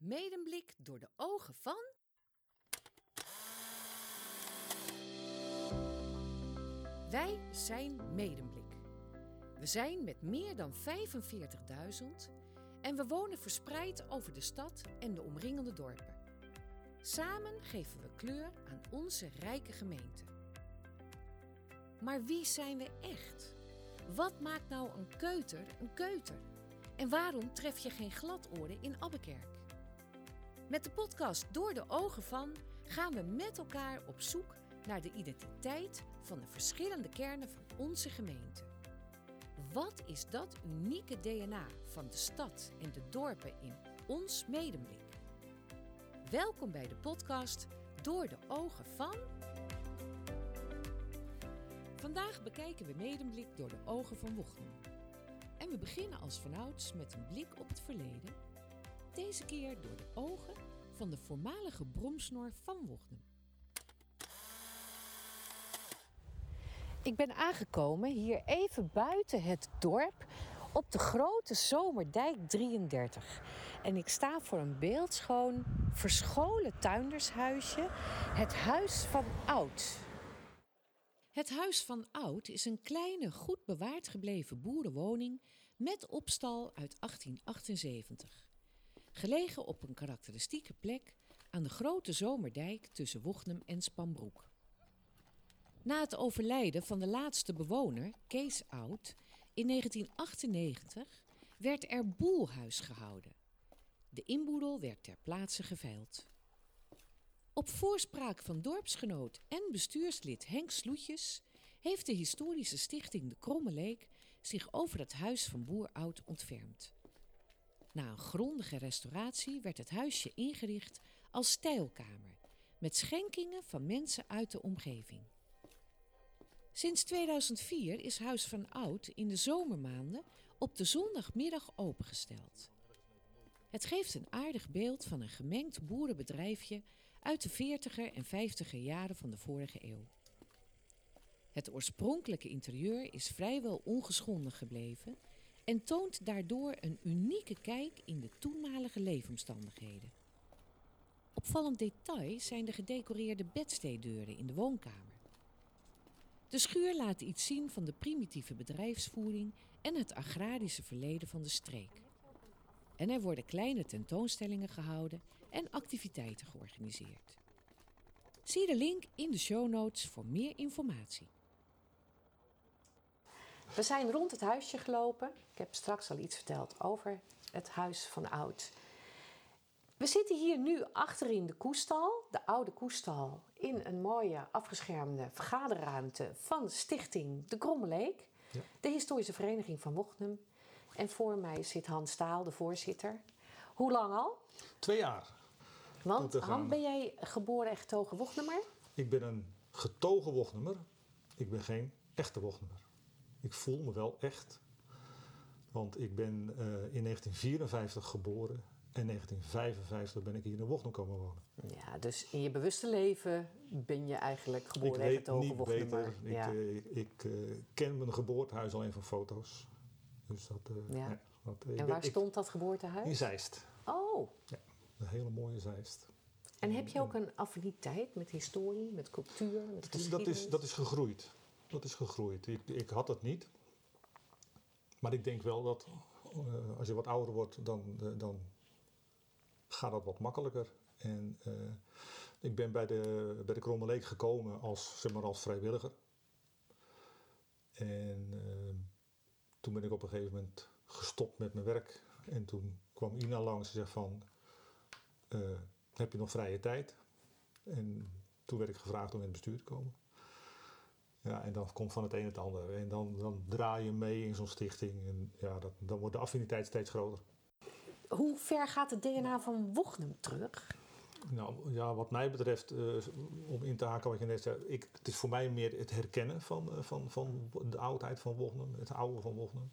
Medemblik door de ogen van. Wij zijn Medemblik. We zijn met meer dan 45.000 en we wonen verspreid over de stad en de omringende dorpen. Samen geven we kleur aan onze rijke gemeente. Maar wie zijn we echt? Wat maakt nou een keuter een keuter? En waarom tref je geen gladoorden in Abbekerk? Met de podcast Door de Ogen van gaan we met elkaar op zoek naar de identiteit van de verschillende kernen van onze gemeente. Wat is dat unieke DNA van de stad en de dorpen in ons medemblik? Welkom bij de podcast Door de Ogen van. Vandaag bekijken we medemblik door de ogen van Wochnum. En we beginnen als vanouds met een blik op het verleden. Deze keer door de ogen van de voormalige bromsnor van Wochnum. Ik ben aangekomen hier even buiten het dorp op de grote Zomerdijk 33. En ik sta voor een beeldschoon, verscholen tuindershuisje, het Huis van Oud. Het Huis van Oud is een kleine, goed bewaard gebleven boerenwoning met opstal uit 1878. Gelegen op een karakteristieke plek aan de grote Zomerdijk tussen Wochnum en Spanbroek. Na het overlijden van de laatste bewoner, Kees Oud, in 1998 werd er boelhuis gehouden. De inboedel werd ter plaatse geveild. Op voorspraak van dorpsgenoot en bestuurslid Henk Sloetjes heeft de historische stichting De Kromme Leek zich over het huis van Boer Oud ontfermd. Na een grondige restauratie werd het huisje ingericht als stijlkamer met schenkingen van mensen uit de omgeving. Sinds 2004 is Huis van Oud in de zomermaanden op de zondagmiddag opengesteld. Het geeft een aardig beeld van een gemengd boerenbedrijfje uit de 40er en 50er jaren van de vorige eeuw. Het oorspronkelijke interieur is vrijwel ongeschonden gebleven en toont daardoor een unieke kijk in de toenmalige leefomstandigheden. Opvallend detail zijn de gedecoreerde bedsteedeuren in de woonkamer. De schuur laat iets zien van de primitieve bedrijfsvoering en het agrarische verleden van de streek. En er worden kleine tentoonstellingen gehouden en activiteiten georganiseerd. Zie de link in de show notes voor meer informatie. We zijn rond het huisje gelopen. Ik heb straks al iets verteld over het huis van oud. We zitten hier nu achterin de koestal, de oude koestal, in een mooie afgeschermde vergaderruimte van Stichting De Krommeleek, ja. de historische vereniging van Wochnum. En voor mij zit Hans Staal, de voorzitter. Hoe lang al? Twee jaar. Want Han, ben jij geboren en getogen? Ik ben een getogen Wochnemer. Ik ben geen echte Wochnemer. Ik voel me wel echt. Want ik ben uh, in 1954 geboren en 1955 ben ik hier in Wochnum komen wonen. Ja, dus in je bewuste leven ben je eigenlijk geboren en getogen Wochnummer. Ik weet niet beter. Ik, ik uh, ken mijn geboortehuis alleen van foto's. Dus dat, ja. Ja, dat, en waar stond ik, dat geboortehuis? In Zeist. Oh. Ja, een hele mooie Zeist. En heb je ook een affiniteit met historie, met cultuur, met dat is, dat is, dat is gegroeid. Dat is gegroeid. Ik, ik had het niet. Maar ik denk wel dat uh, als je wat ouder wordt, dan, uh, dan gaat dat wat makkelijker. En uh, ik ben bij de, bij de Kromme Leek gekomen als, zeg maar, als vrijwilliger. En toen ben ik op een gegeven moment gestopt met mijn werk. En toen kwam Ina langs en zei van, heb je nog vrije tijd? En toen werd ik gevraagd om in het bestuur te komen. Ja, en dan komt van het een het ander. En dan, dan draai je mee in zo'n stichting. En ja, dat, dan wordt de affiniteit steeds groter. Hoe ver gaat het DNA van Wochnum terug? Nou ja, wat mij betreft, uh, om in te haken wat je net zei, ik, het is voor mij meer het herkennen van, uh, van, van de oudheid van Wochnum, het oude van Wochnum.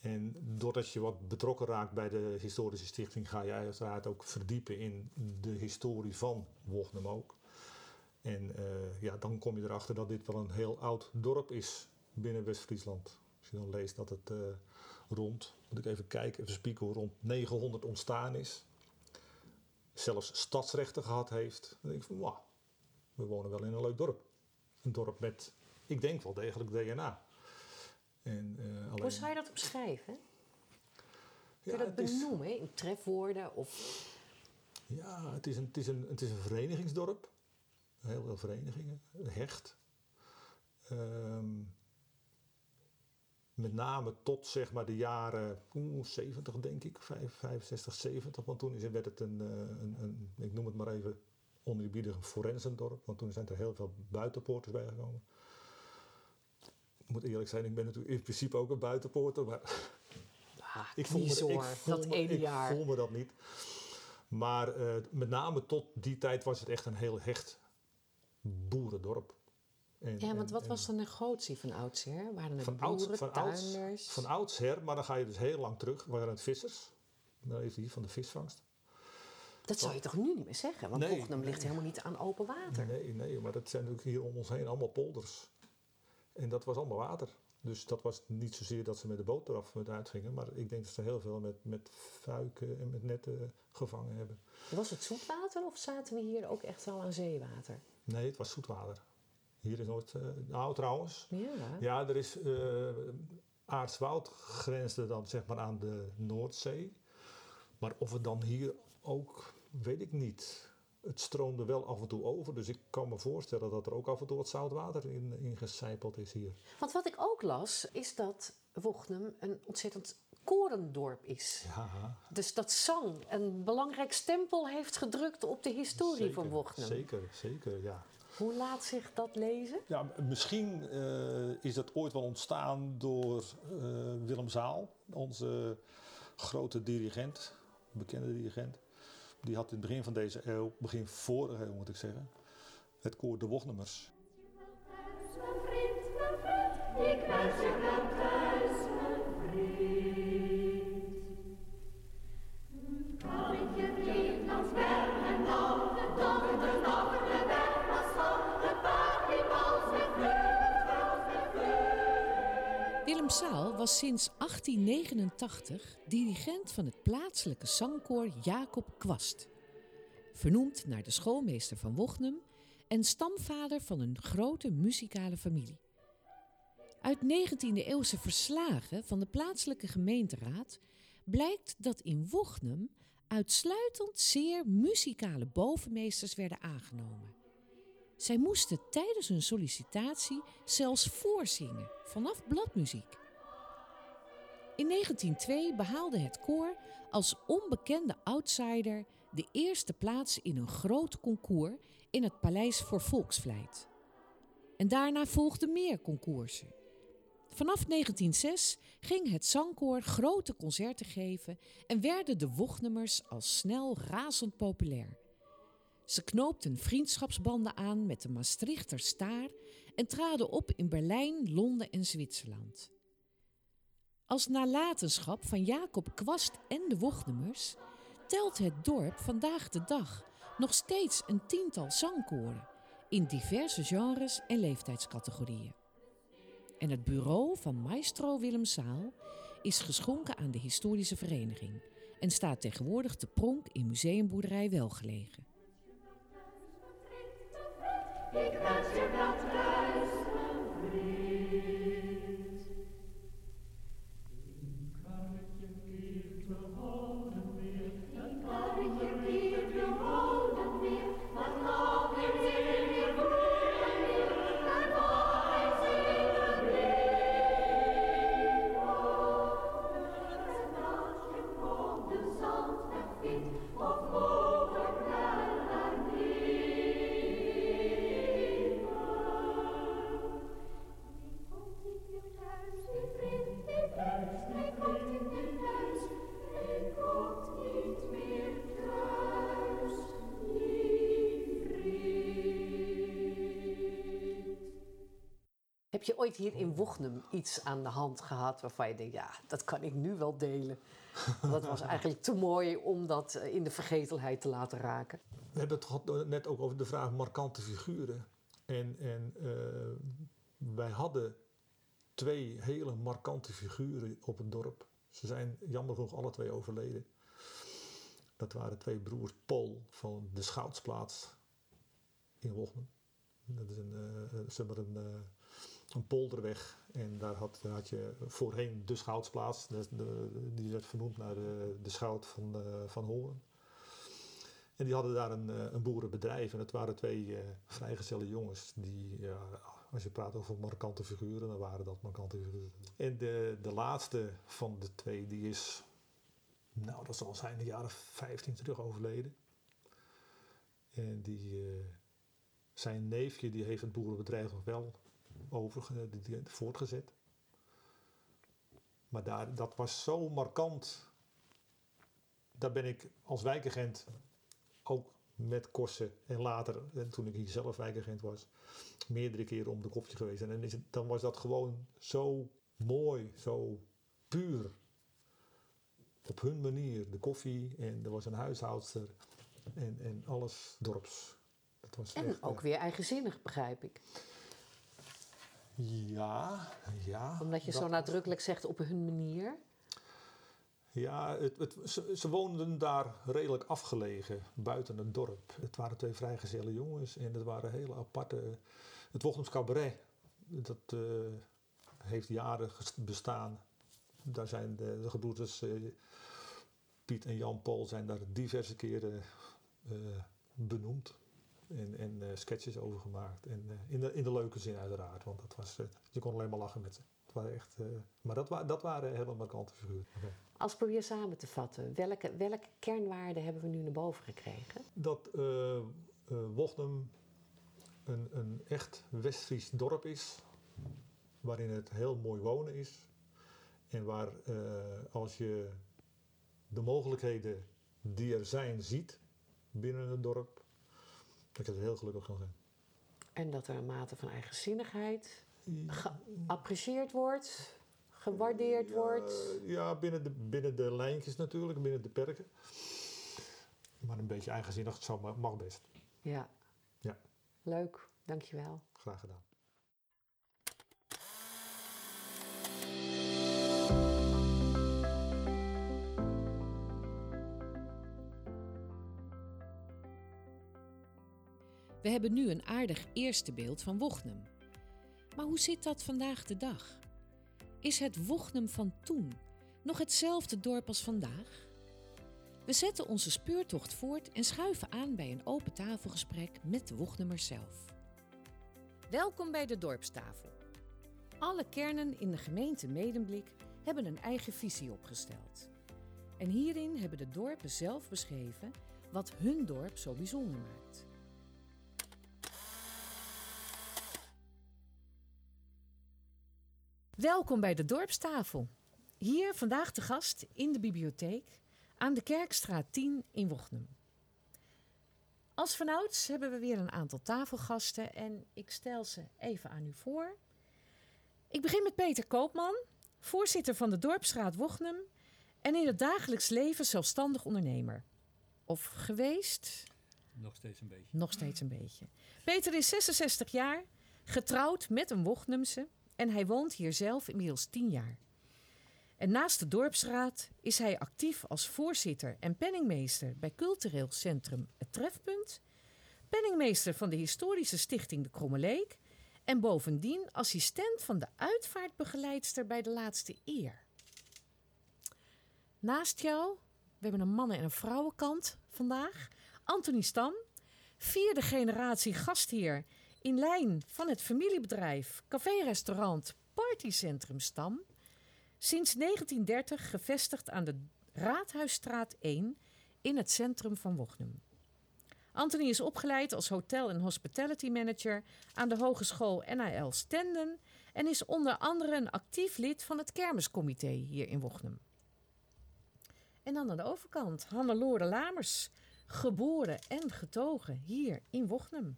En doordat je wat betrokken raakt bij de historische stichting, ga je uiteraard ook verdiepen in de historie van Wochnum ook. En uh, ja, dan kom je erachter dat dit wel een heel oud dorp is binnen West-Friesland. Als je dan leest dat het uh, rond, moet ik even kijken, even spieken, rond 900 ontstaan is. zelfs stadsrechten gehad heeft. Dan denk ik van, wauw, we wonen wel in een leuk dorp. Een dorp met, ik denk wel degelijk DNA. En, uh, alleen... Hoe zou je dat omschrijven? Kun je Ja, dat is- benoemen in trefwoorden? Of... Ja, het is een, het is een, het is een verenigingsdorp. Heel veel verenigingen. Hecht. Ehm, met name tot zeg maar de jaren oeh, 70 denk ik. vijf- 65, 70. Want toen werd het een, eh, een, een, ik noem het maar even oneerbiedig een forensendorp. Want toen zijn er heel veel buitenpoorters bijgekomen. Ik moet eerlijk zijn, ik ben natuurlijk in principe ook een buitenpoorter. Maar Ah, ik voel, me, ik voel, dat me, ene ik jaar. voel me dat niet. Maar eh, met name tot die tijd was het echt een heel hecht boerendorp. En- Ja, want en- wat en was dan de grootste van oudsher? Waren het van boeren, van, ouds, tuinders? van oudsher, maar dan ga je dus heel lang terug, waren het vissers. Dan heeft hij van de visvangst. Dat zou je toch nu niet meer zeggen? Want Nee, Bochum ligt nee. helemaal niet aan open water. Nee, nee, maar dat zijn natuurlijk hier om ons heen allemaal polders. En dat was allemaal water. Dus dat was niet zozeer dat ze met de boot eraf met uitgingen. Maar ik denk dat ze heel veel met, met fuiken en met netten gevangen hebben. Was het zoetwater of zaten we hier ook echt al aan zeewater? Nee, het was zoetwater. Hier is nooit... eh, nou, trouwens. Ja. Ja, er is... eh Aartswoud grensde dan zeg maar aan de Noordzee. Maar of het dan hier ook... Weet ik niet. Het stroomde wel af en toe over. Dus ik kan me voorstellen dat er ook af en toe wat zoutwater in, ingecijpeld is hier. Want wat ik ook las, is dat Wochnum een ontzettend korendorp is. Ja, Dus dat Zang een belangrijk stempel heeft gedrukt op de historie zeker, van Wochnum. Zeker, zeker, ja. Hoe laat zich dat lezen? Ja, misschien eh, is dat ooit wel ontstaan door eh, Willem Zaal, onze grote dirigent, bekende dirigent. Die had in het begin van deze eeuw, begin vorige eeuw moet ik zeggen, het koor De Wochnumers. Mijn vriend, mijn vriend, ik was sinds 1889 dirigent van het plaatselijke zangkoor Jacob Kwast. Vernoemd naar de schoolmeester van Wochnum en stamvader van een grote muzikale familie. Uit 19e-eeuwse verslagen van de plaatselijke gemeenteraad blijkt dat in Wochnum uitsluitend zeer muzikale bovenmeesters werden aangenomen. Zij moesten tijdens hun sollicitatie zelfs voorzingen vanaf bladmuziek. In 1902 behaalde het koor als onbekende outsider de eerste plaats in een groot concours in het Paleis voor Volksvlijt. En daarna volgden meer concoursen. Vanaf 1906 ging het zangkoor grote concerten geven en werden de Wochnummers al snel razend populair. Ze knoopten vriendschapsbanden aan met de Maastrichter Staar en traden op in Berlijn, Londen en Zwitserland. Als nalatenschap van Jacob Kwast en de Wochnummers telt het dorp vandaag de dag nog steeds een tiental zangkoren in diverse genres en leeftijdscategorieën. En het bureau van maestro Willem Saal is geschonken aan de historische vereniging en staat tegenwoordig te pronk in Museumboerderij Welgelegen. Ik wens je hier in Wochnum iets aan de hand gehad waarvan je denkt, ja, dat kan ik nu wel delen? Dat was eigenlijk te mooi om dat eh, in de vergetelheid te laten raken. We hebben het gehad net ook over de vraag markante figuren. En, en eh, wij hadden twee hele markante figuren op het dorp. Ze zijn jammer genoeg alle twee overleden. Dat waren twee broers Paul van de Schoutsplaats in Wochnum. Dat is een, maar een, een polderweg. En daar had, had je voorheen de Schoutsplaats. De, die werd vernoemd naar de, de schout van, eh, van Hoorn. En die hadden daar een, eh, een boerenbedrijf. En het waren twee eh vrijgezelle jongens. Die, ja, als je praat over markante figuren, dan waren dat markante figuren. En de, de laatste van de twee, die is, nou dat zal zijn, de jaren 15 terug overleden. En die, zijn neefje, die heeft het boerenbedrijf nog wel die- voortgezet. Maar daar, dat was zo markant. Daar ben ik als wijkagent ook met Korsen en later, en toen ik hier zelf wijkagent was, meerdere keren om de kopje geweest. En dan, is het, dan was dat gewoon zo mooi, zo puur. Op hun manier. De koffie en er was een huishoudster en, en alles dorps. Dat was En echt, ook eh, weer eigenzinnig, begrijp ik. Ja, ja. Omdat je dat zo nadrukkelijk zegt op hun manier. Ja, het, het, ze, ze woonden daar redelijk afgelegen, buiten het dorp. Het waren twee vrijgezelle jongens en het waren hele aparte... Het Wochtem's Cabaret, dat eh, heeft jaren bestaan. Daar zijn de, de gebroeders eh, Piet en Jan Paul zijn daar diverse keren eh, benoemd. En, en eh, sketches over gemaakt. En eh, in, de, in de leuke zin uiteraard, want dat was, eh, je kon alleen maar lachen met ze. Het waren echt, maar dat, wa dat waren hele markante figuren. Als ik probeer samen te vatten, welke, welke kernwaarden hebben we nu naar boven gekregen? dat Wochnum een, een echt Westfries dorp is, waarin het heel mooi wonen is. En waar als je de mogelijkheden die er zijn ziet binnen het dorp, dat je er heel gelukkig kan zijn. En dat er een mate van eigenzinnigheid geapprecieerd wordt, gewaardeerd Ja, wordt. Ja, binnen de, binnen de lijntjes natuurlijk, binnen de perken. Maar een beetje eigenzinnig zou, ma- mag best. Ja. Ja. Leuk, dankjewel. Graag gedaan. We hebben nu een aardig eerste beeld van Wochnum. Maar hoe zit dat vandaag de dag? Is het Wochnum van toen nog hetzelfde dorp als vandaag? We zetten onze speurtocht voort en schuiven aan bij een open tafelgesprek met de Wochnummers zelf. Welkom bij de dorpstafel. Alle kernen in de gemeente Medemblik hebben een eigen visie opgesteld. En hierin hebben de dorpen zelf beschreven wat hun dorp zo bijzonder maakt. Welkom bij de dorpstafel. Hier vandaag de gast in de bibliotheek aan de Kerkstraat 10 in Wochnum. Als vanouds hebben we weer een aantal tafelgasten en ik stel ze even aan u voor. Ik begin met Peter Koopman, voorzitter van de Dorpsraad Wochnum en in het dagelijks leven zelfstandig ondernemer. Of geweest? Nog steeds een beetje. Nog steeds een beetje. Peter is 66 jaar, getrouwd met een Wochnumse en hij woont hier zelf inmiddels 10 jaar. En naast de dorpsraad is hij actief als voorzitter en penningmeester bij cultureel centrum Het Trefpunt, penningmeester van de historische stichting De Kromme Leek en bovendien assistent van de uitvaartbegeleidster bij de laatste eer. Naast jou, we hebben een mannen- en een vrouwenkant vandaag, Anthony Stam, vierde generatie gastheer in lijn van het familiebedrijf café-restaurant Partycentrum Stam. Sinds 1930 gevestigd aan de Raadhuisstraat 1 in het centrum van Wochnum. Anthony is opgeleid als hotel- en hospitality manager aan de Hogeschool NAL Stenden en is onder andere een actief lid van het kermiscomité hier in Wochnum. En dan aan de overkant Hannelore Lamers, geboren en getogen hier in Wochnum.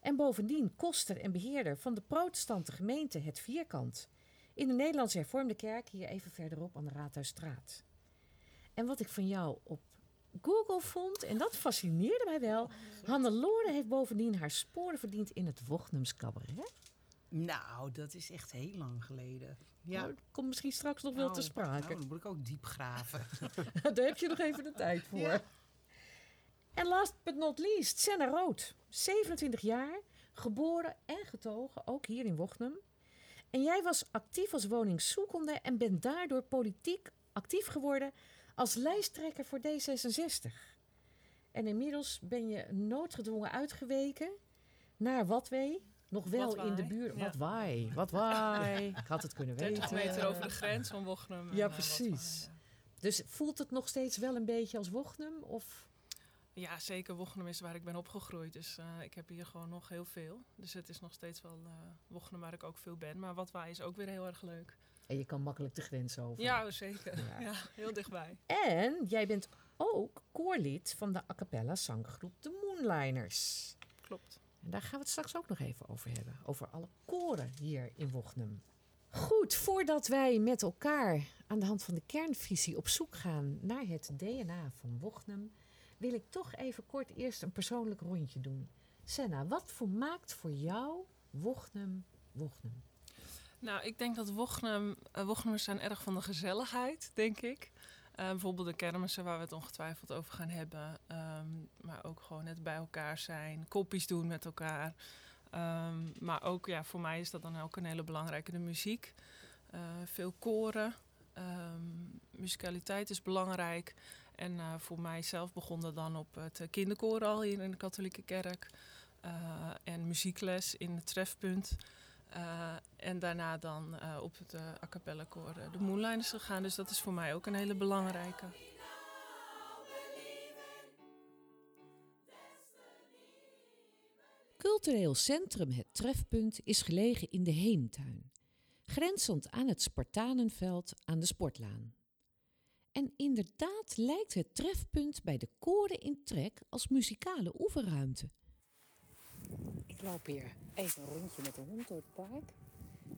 En bovendien koster en beheerder van de protestante gemeente Het Vierkant in de Nederlandse Hervormde Kerk hier even verderop aan de Raadhuisstraat. En wat ik van jou op Google vond, en dat fascineerde mij wel, Hannelore heeft bovendien haar sporen verdiend in het cabaret. Nou, dat is echt heel lang geleden. Ja. Nou, komt misschien straks nog wel te Nou, sprake. Nou, dan moet ik ook diep graven. Daar heb je nog even de tijd voor. Ja. Last but not least, Senna Rood. 27 jaar, geboren en getogen, ook hier in Wochnum. En jij was actief als woningzoekende en bent daardoor politiek actief geworden als lijsttrekker voor D66. En inmiddels ben je noodgedwongen uitgeweken naar Watwee. Nog wel in de buurt. ja. Wat waai, wat waai. Ik had het kunnen weten. 30 meter over de grens van Wochnum. en, Ja, eh, precies. Dus voelt het nog steeds wel een beetje als Wochnum? Of ja. Zeker. Wochnum is waar ik ben opgegroeid. Dus eh, ik heb hier gewoon nog heel veel. Dus het is nog steeds wel Wochnum waar ik ook veel ben. Maar Watwaai is ook weer heel erg leuk. en je kan makkelijk de grens over. Ja, zeker. Ja. Ja. heel dichtbij. En jij bent ook koorlid van de a cappella zanggroep de Moonliners. Klopt. En daar gaan we het straks ook nog even over hebben. Over alle koren hier in Wochnum. Goed, voordat wij met elkaar aan de hand van de kernvisie op zoek gaan naar het DNA van Wochnum, wil ik toch even kort eerst een persoonlijk rondje doen. Senna, wat voor maakt voor jou Wochnum Wochnum? Nou, ik denk dat Wochnum, eh, zijn erg van de gezelligheid, denk ik. Eh, bijvoorbeeld de kermissen waar we het ongetwijfeld over gaan hebben. Ehm, maar ook gewoon het bij elkaar zijn, koppies doen met elkaar. Ehm, maar ook, ja, voor mij is dat dan ook een hele belangrijke, de muziek. Eh, veel koren. Ehm, musicaliteit is belangrijk. En eh, voor mijzelf begon dat dan op het eh, kinderkoor al hier in de katholieke kerk. Eh, en muziekles in het trefpunt. En daarna dan op het a cappella koor de Moonliners gegaan. Dus dat is voor mij ook een hele belangrijke. Cultureel centrum Het Trefpunt is gelegen in de Heemtuin, grenzend aan het Spartanenveld aan de Sportlaan. En inderdaad lijkt het trefpunt bij de koren in trek als muzikale oefenruimte. Ik loop hier even een rondje met de hond door het park.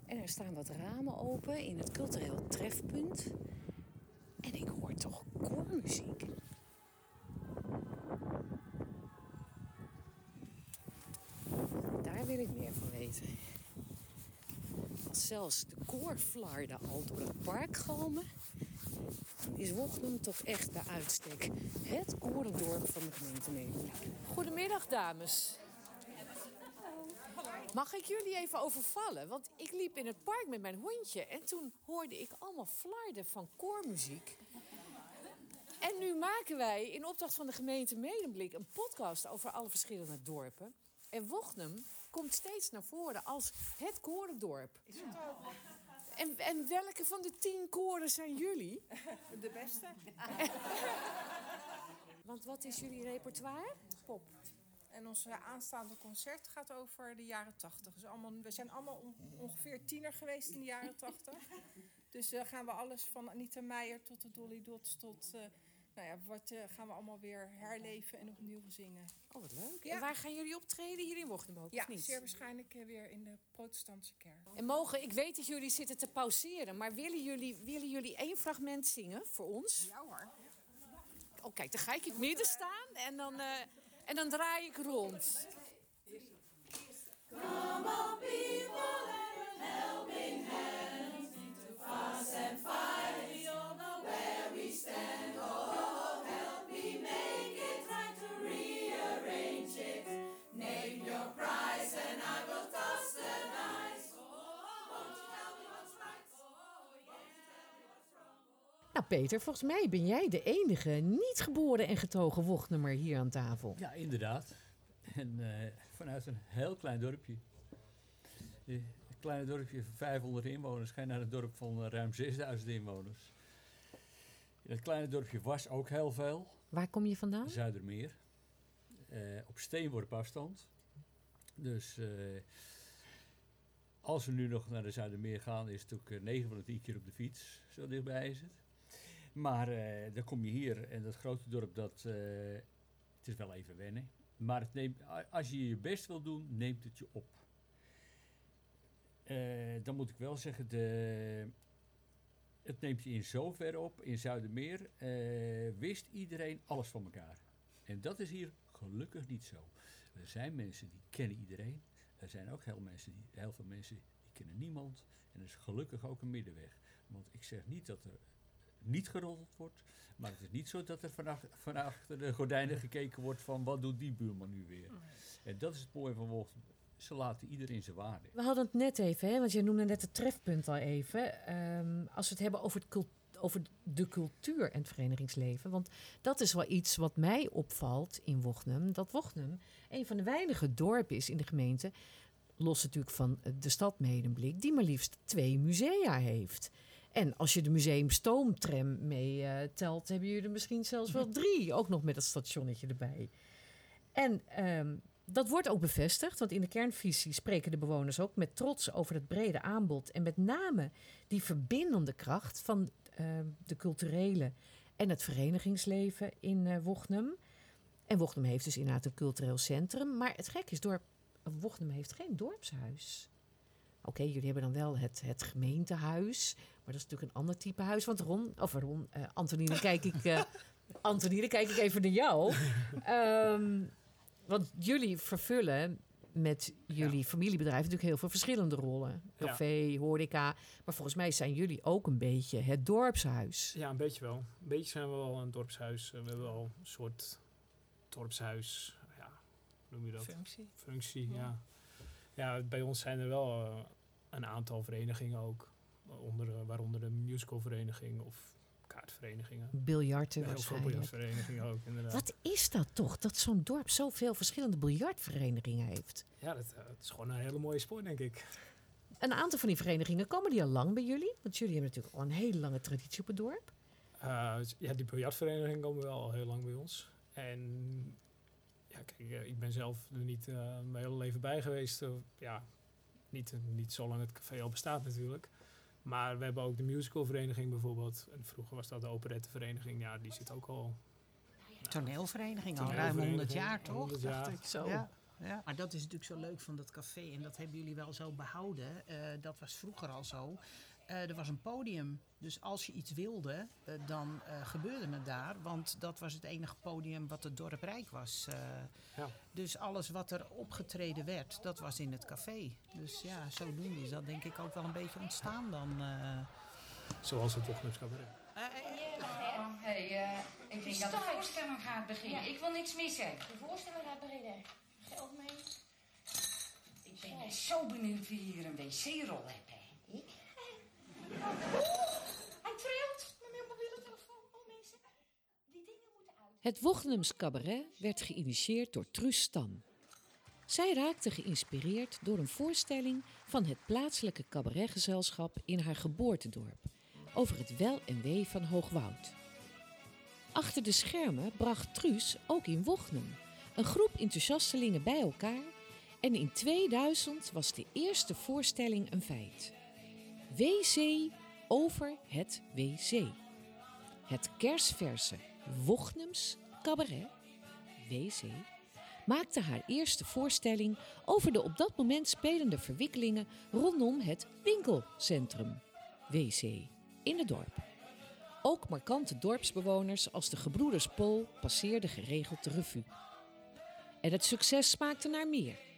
En er staan wat ramen open in het cultureel trefpunt. En ik hoor toch koormuziek. Daar wil ik meer van weten. Als zelfs de koorflarden al door het park dan is Wochnum toch echt bij uitstek het korendorp van de gemeente Nederland. Goedemiddag, dames. Mag ik jullie even overvallen? Want ik liep in het park met mijn hondje en toen hoorde ik allemaal flarden van koormuziek. En nu maken wij in opdracht van de gemeente Medemblik een podcast over alle verschillende dorpen. En Wochnum komt steeds naar voren als het korendorp. Is het ook? En, en welke van de tien koren zijn jullie? De beste? Want wat is jullie repertoire? pop. En ons eh, aanstaande concert gaat over de jaren 80. Dus allemaal, we zijn allemaal on- ongeveer tiener geweest in de jaren 80. Dus uh, gaan we alles van Anita Meijer tot de Dolly Dots tot... eh, nou ja, wat eh, gaan we allemaal weer herleven en opnieuw zingen. Oh, wat leuk. Ja. En waar gaan jullie optreden? Hier in Wochnum ook, Ja, of niet? zeer waarschijnlijk eh, weer in de protestantse kerk. En mogen, ik weet dat jullie zitten te pauzeren, maar willen jullie, willen jullie één fragment zingen voor ons? Ja hoor. Oh, kijk, dan ga ik in het midden staan en dan, eh, en dan draai ik rond. Peter, volgens mij ben jij de enige niet geboren en getogen Wochnummer hier aan tafel. Ja, inderdaad. En eh, vanuit een heel klein dorpje. Eh, Een klein dorpje van 500 inwoners ga je naar een dorp van eh, ruim 6000 inwoners. In dat kleine dorpje was ook heel veel. Waar kom je vandaan? Zuidermeer. Eh, op steenworp afstand. Dus als we nu nog naar de Zuidermeer gaan, is het ook eh, 9 van de 10 keer op de fiets. Zo dichtbij is het. Maar eh, dan kom je hier en dat grote dorp, dat, eh, het is wel even wennen. Maar als je je best wil doen, neemt het je op. Eh, dan moet ik wel zeggen, de, het neemt je in zoverre op. In Zuidermeer wist iedereen alles van elkaar. En dat is hier gelukkig niet zo. Er zijn mensen die kennen iedereen. Er zijn ook heel, mensen die, heel veel mensen die kennen niemand. En er is gelukkig ook een middenweg. Want ik zeg niet dat er niet geroddeld wordt. Maar het is niet zo dat er van achter, van achter de gordijnen gekeken wordt van wat doet die buurman nu weer. En dat is het mooie van Wochten. Ze laten iedereen zijn waarde. We hadden het net even, hè, want jij noemde net het trefpunt al even. Ehm, als we het hebben over, het over de cultuur en het verenigingsleven. Want dat is wel iets wat mij opvalt in Wochnum. Dat Wochnum een van de weinige dorpen is in de gemeente. Los natuurlijk van de stad Medemblik, die maar liefst twee musea heeft. En als je de museum Stoomtram mee eh, telt, hebben jullie er misschien zelfs wel drie. Ook nog met het stationnetje erbij. En ehm, dat wordt ook bevestigd, want in de kernvisie spreken de bewoners ook met trots over het brede aanbod. En met name die verbindende kracht van ehm, de culturele en het verenigingsleven in eh Wochnum. En Wochnum heeft dus inderdaad een cultureel centrum. Maar het gek is, dorp, Wochnum heeft geen dorpshuis. Oké, jullie hebben dan wel het, het gemeentehuis. Maar dat is natuurlijk een ander type huis. Want Ron, of Ron, eh Antonie, dan kijk ik, eh Antonie, dan kijk ik even naar jou. Ehm, want jullie vervullen met jullie familiebedrijf natuurlijk heel veel verschillende rollen. Ja. Café, horeca. Maar volgens mij zijn jullie ook een beetje het dorpshuis. Ja, een beetje wel. Een beetje zijn we wel een dorpshuis. Eh, We hebben wel een soort dorpshuis. Ja, hoe noem je dat? Functie. Functie, Ja. ja. Ja, bij ons zijn er wel eh, een aantal verenigingen ook. Onder, eh, waaronder de musicalvereniging of kaartverenigingen. Biljarten Heel veel waarschijnlijk. biljartverenigingen ook, inderdaad. Wat is dat toch, dat zo'n dorp zoveel verschillende biljartverenigingen heeft? Ja, dat, eh, het is gewoon een hele mooie sport, denk ik. Een aantal van die verenigingen komen die al lang bij jullie? Want jullie hebben natuurlijk al een hele lange traditie op het dorp. Eh, ja, die biljartverenigingen komen wel al heel lang bij ons. En kijk, eh, ik ben zelf er niet eh, mijn hele leven bij geweest. Eh, ja, niet, niet zolang het café al bestaat natuurlijk. Maar we hebben ook de musicalvereniging bijvoorbeeld. En vroeger was dat de operettevereniging. Ja, die zit ook al... Toneelvereniging al ruim 100 Toneelvereniging, jaar, toch? 100 Dacht ik. Zo. Ja. Ja. Maar dat is natuurlijk zo leuk van dat café. En dat hebben jullie wel zo behouden. Eh, dat was vroeger al zo. Eh, er was een podium. Dus als je iets wilde, eh, dan eh, gebeurde het daar. Want dat was het enige podium wat het dorp rijk was. eh. Ja. Dus alles wat er opgetreden werd, dat was in het café. Dus ja, zodoende is dat denk ik ook wel een beetje ontstaan dan. eh. Zoals het Wochnems Cabaret. Hey, ik denk dat de voorstelling gaat beginnen. Ik wil niks missen. De voorstelling gaat beginnen. Geld mee. Ik ben zo benieuwd wie hier een wc-rol heeft. Hij trilt met mijn mobiele telefoon. Oh. Het Wochnums Cabaret werd geïnitieerd door Truus Stam. Zij raakte geïnspireerd door een voorstelling van het plaatselijke cabaretgezelschap in haar geboortedorp over het wel en wee van Hoogwoud. Achter de schermen bracht Truus ook in Wochnum een groep enthousiastelingen bij elkaar en in 2000 was de eerste voorstelling een feit. WC over het WC. Het kersverse Wochnums Cabaret, WC, maakte haar eerste voorstelling over de op dat moment spelende verwikkelingen rondom het winkelcentrum, WC, in het dorp. Ook markante dorpsbewoners als de gebroeders Pol passeerden geregeld de revue. En het succes smaakte naar meer.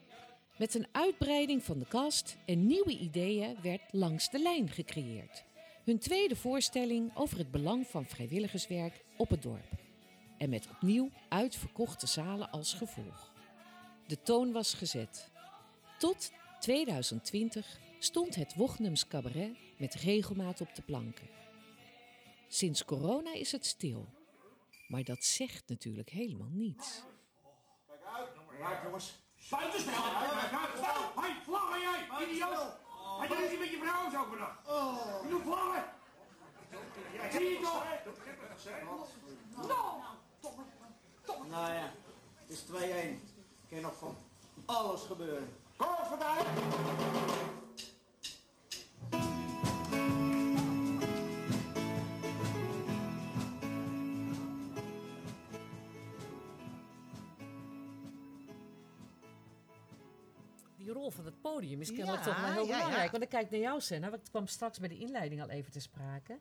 Met een uitbreiding van de cast en nieuwe ideeën werd Langs de Lijn gecreëerd. Hun tweede voorstelling over het belang van vrijwilligerswerk op het dorp. En met opnieuw uitverkochte zalen als gevolg. De toon was gezet. Tot 2020 stond het Wochnums Cabaret met regelmaat op de planken. Sinds corona is het stil. Maar dat zegt natuurlijk helemaal niets. Kijk jongens. Buitenspel! Buitenspel! Hé, vlaggen jij, idioot! Hij doet niet met je vrouw zo vandaag. Je doet vlaggen! Zie je toch? Nou ja, het is 2-1. Kan nog van alles gebeuren. Kom eens podium is kennelijk Ja, toch wel heel ja, ja. belangrijk. Want ik kijk naar jou, Senna. want Ik kwam straks bij de inleiding al even te sprake.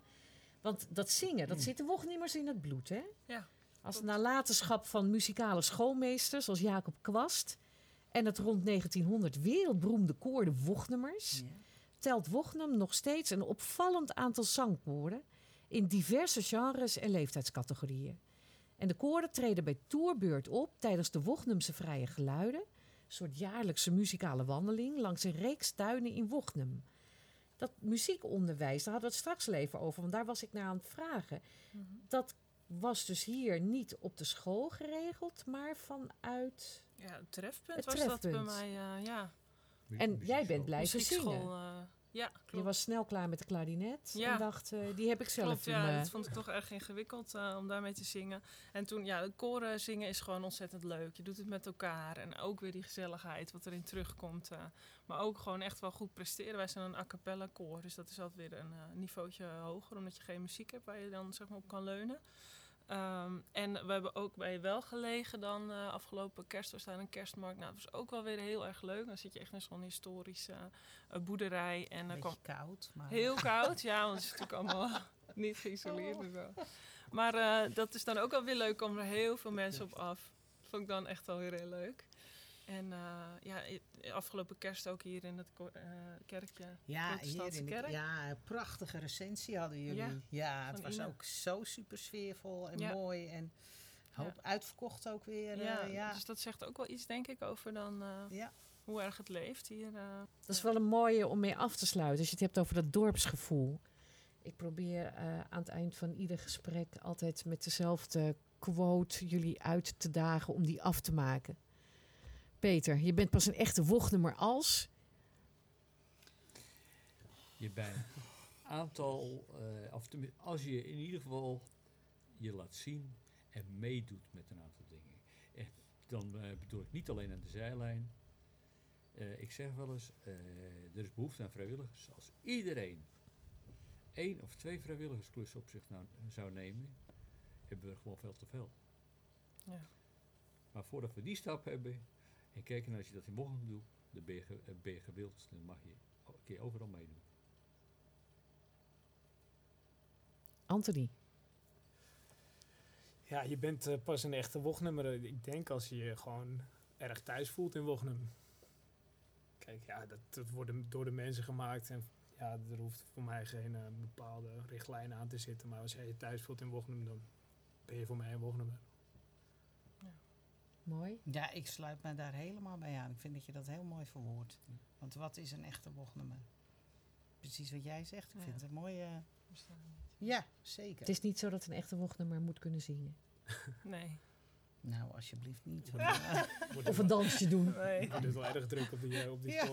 Want dat zingen, dat zit de Wochnemmers in het bloed, hè? Ja. Als nalatenschap van muzikale schoolmeesters als Jacob Kwast... en het rond 1900 wereldberoemde koor de Wochnemmers... telt Wochnum nog steeds een opvallend aantal zangkoren... in diverse genres en leeftijdscategorieën. En de koren treden bij tourbeurt op tijdens de Wochnumse Vrije Geluiden, soort jaarlijkse muzikale wandeling langs een reeks tuinen in Wochnum. Dat muziekonderwijs, daar hadden we het straks al even over, want daar was ik naar aan het vragen. Dat was dus hier niet op de school geregeld, maar vanuit. Ja, het trefpunt Het was dat bij trefpunt. mij, eh, ja. En jij bent blijven zingen. eh, ja, Je was snel klaar met de klarinet Ja. en dacht, eh, die heb ik zelf Klopt, ja, dat vond ik toch erg ingewikkeld eh, om daarmee te zingen. En toen, ja, de koren zingen is gewoon ontzettend leuk. Je doet het met elkaar en ook weer die gezelligheid wat erin terugkomt. eh. maar ook gewoon echt wel goed presteren. Wij zijn een a cappella koor, dus dat is altijd weer een eh, niveautje hoger, omdat je geen muziek hebt waar je dan zeg maar op kan leunen. Ehm, en we hebben ook bij wel gelegen dan eh, afgelopen kerst was daar een kerstmarkt. Nou, dat was ook wel weer heel erg leuk. Dan zit je echt in zo'n historische eh, boerderij. En kwam koud, maar- Heel koud, ja, want het is natuurlijk allemaal niet geïsoleerd en zo. Maar eh, dat is dan ook wel weer leuk, komen er heel veel mensen op af. Vond ik dan echt wel weer heel leuk. En eh, ja, afgelopen kerst ook hier in het eh, kerkje. Ja, hier in de, kerk. ja, een prachtige recensie hadden jullie. Ja, Ja, het was ook zo super sfeervol en Ja. mooi. En hoop uitverkocht ook weer. eh, Ja, ja. dus dat zegt ook wel iets, denk ik, over dan eh, hoe erg het leeft hier. eh. Dat is wel een mooie om mee af te sluiten. Als je het hebt over dat dorpsgevoel. Ik probeer eh, aan het eind van ieder gesprek altijd met dezelfde quote jullie uit te dagen om die af te maken. Peter, je bent pas een echte wochtnummer als. je bij een aantal, eh, of als je in ieder geval je laat zien en meedoet met een aantal dingen. En dan eh, bedoel ik niet alleen aan de zijlijn. Eh, ik zeg wel eens, eh, er is behoefte aan vrijwilligers. Als iedereen één of twee vrijwilligersklussen op zich nou, zou nemen, hebben we er gewoon veel te veel. Ja. Maar voordat we die stap hebben en kijken naar als je dat in Bochum doet, dan ben je, eh, ben je gewild. Dan mag je, kun je overal meedoen. Anthony. Ja, je bent eh, pas een echte Wochnummer. Ik denk als je je gewoon erg thuis voelt in Wochnum. Kijk, ja, dat, dat wordt door de mensen gemaakt. En ja, er hoeft voor mij geen eh, bepaalde richtlijn aan te zitten. Maar als jij je thuis voelt in Wochnum, dan ben je voor mij een Wochnummer. Mooi. Ja, ik sluit me daar helemaal bij aan. Ik vind dat je dat heel mooi verwoordt. Want wat is een echte wochtnummer? Precies wat jij zegt. Ik Ja. vind het een mooie... Ja, zeker. Het is niet zo dat een echte wochtnummer moet kunnen zingen. Nee. Nou, alsjeblieft niet. Of een dansje doen. Nee. Doet wel erg druk op die, eh, op die Ja.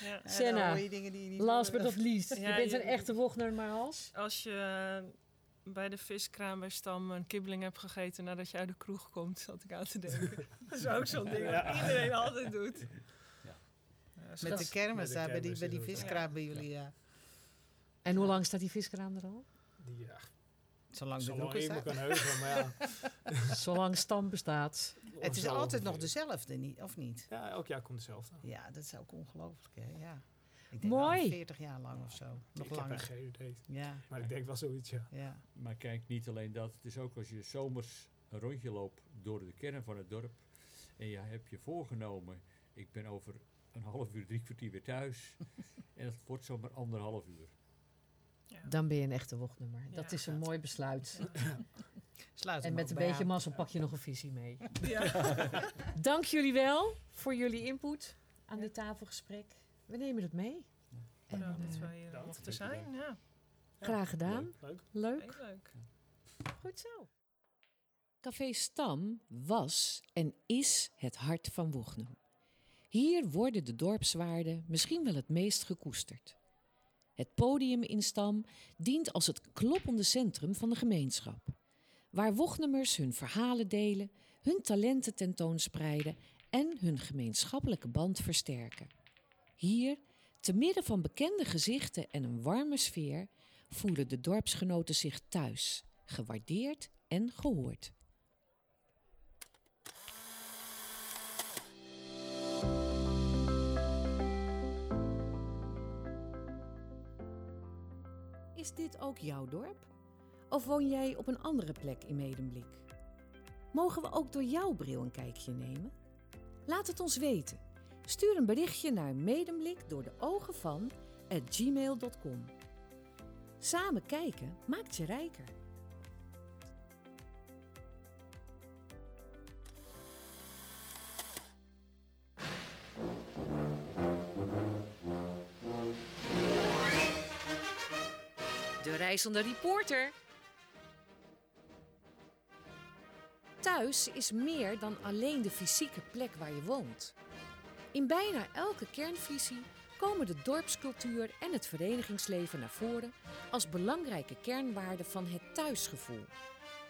Ja. Senna, die je niet last but not least. je bent je- een echte wochtnummer als. Als je bij de viskraam bij Stam een kibbeling hebt gegeten nadat je uit de kroeg komt, zat ik aan te denken. dat is ook zo'n ding wat Ja. iedereen altijd doet. Ja, Met de kermis Met de daar, bij die, bij die viskraam bij jullie, ja. En hoe lang staat die viskraam er al? Die, ja, Zolang de zolang staan. kan heugen, maar ja. Zolang stam bestaat. Het is Zo altijd nog dezelfde, niet, of niet? Ja, elk jaar komt hetzelfde. Ja, dat is ook ongelooflijk, hè? Ja. Ik denk Mooi. wel 40 jaar lang of zo. Nog ik heb langer. geen idee. Ja. Maar ik denk wel zoiets, ja. Ja. Maar kijk, niet alleen dat. Het is ook als je zomers een rondje loopt door de kern van het dorp. En je hebt je voorgenomen, ik ben over een half uur, drie kwartier weer thuis. en het wordt zomaar anderhalf uur. Dan ben je een echte wochtnummer. Dat Ja. is een mooi besluit. Sluit En met een beetje aan. mazzel pak je nog een visie mee. Ja. Dank jullie wel voor jullie input aan dit tafelgesprek. We nemen het mee. En, Ja, dat eh, wij hier mochten zijn. Ja, graag gedaan. Leuk. Leuk. Goed zo. Café Stam was en is het hart van Woegnum. Hier worden de dorpswaarden misschien wel het meest gekoesterd. Het podium in Stam dient als het kloppende centrum van de gemeenschap. Waar Woegnummers hun verhalen delen, hun talenten tentoonspreiden en hun gemeenschappelijke band versterken. Hier, te midden van bekende gezichten en een warme sfeer, voelen de dorpsgenoten zich thuis, gewaardeerd en gehoord. Is dit ook jouw dorp? Of woon jij op een andere plek in Medemblik? Mogen we ook door jouw bril een kijkje nemen? Laat het ons weten. Stuur een berichtje naar Medemblik door de ogen van at gmail.com. Samen kijken maakt je rijker. De reizende reporter. Thuis is meer dan alleen de fysieke plek waar je woont. In bijna elke kernvisie komen de dorpscultuur en het verenigingsleven naar voren als belangrijke kernwaarden van het thuisgevoel.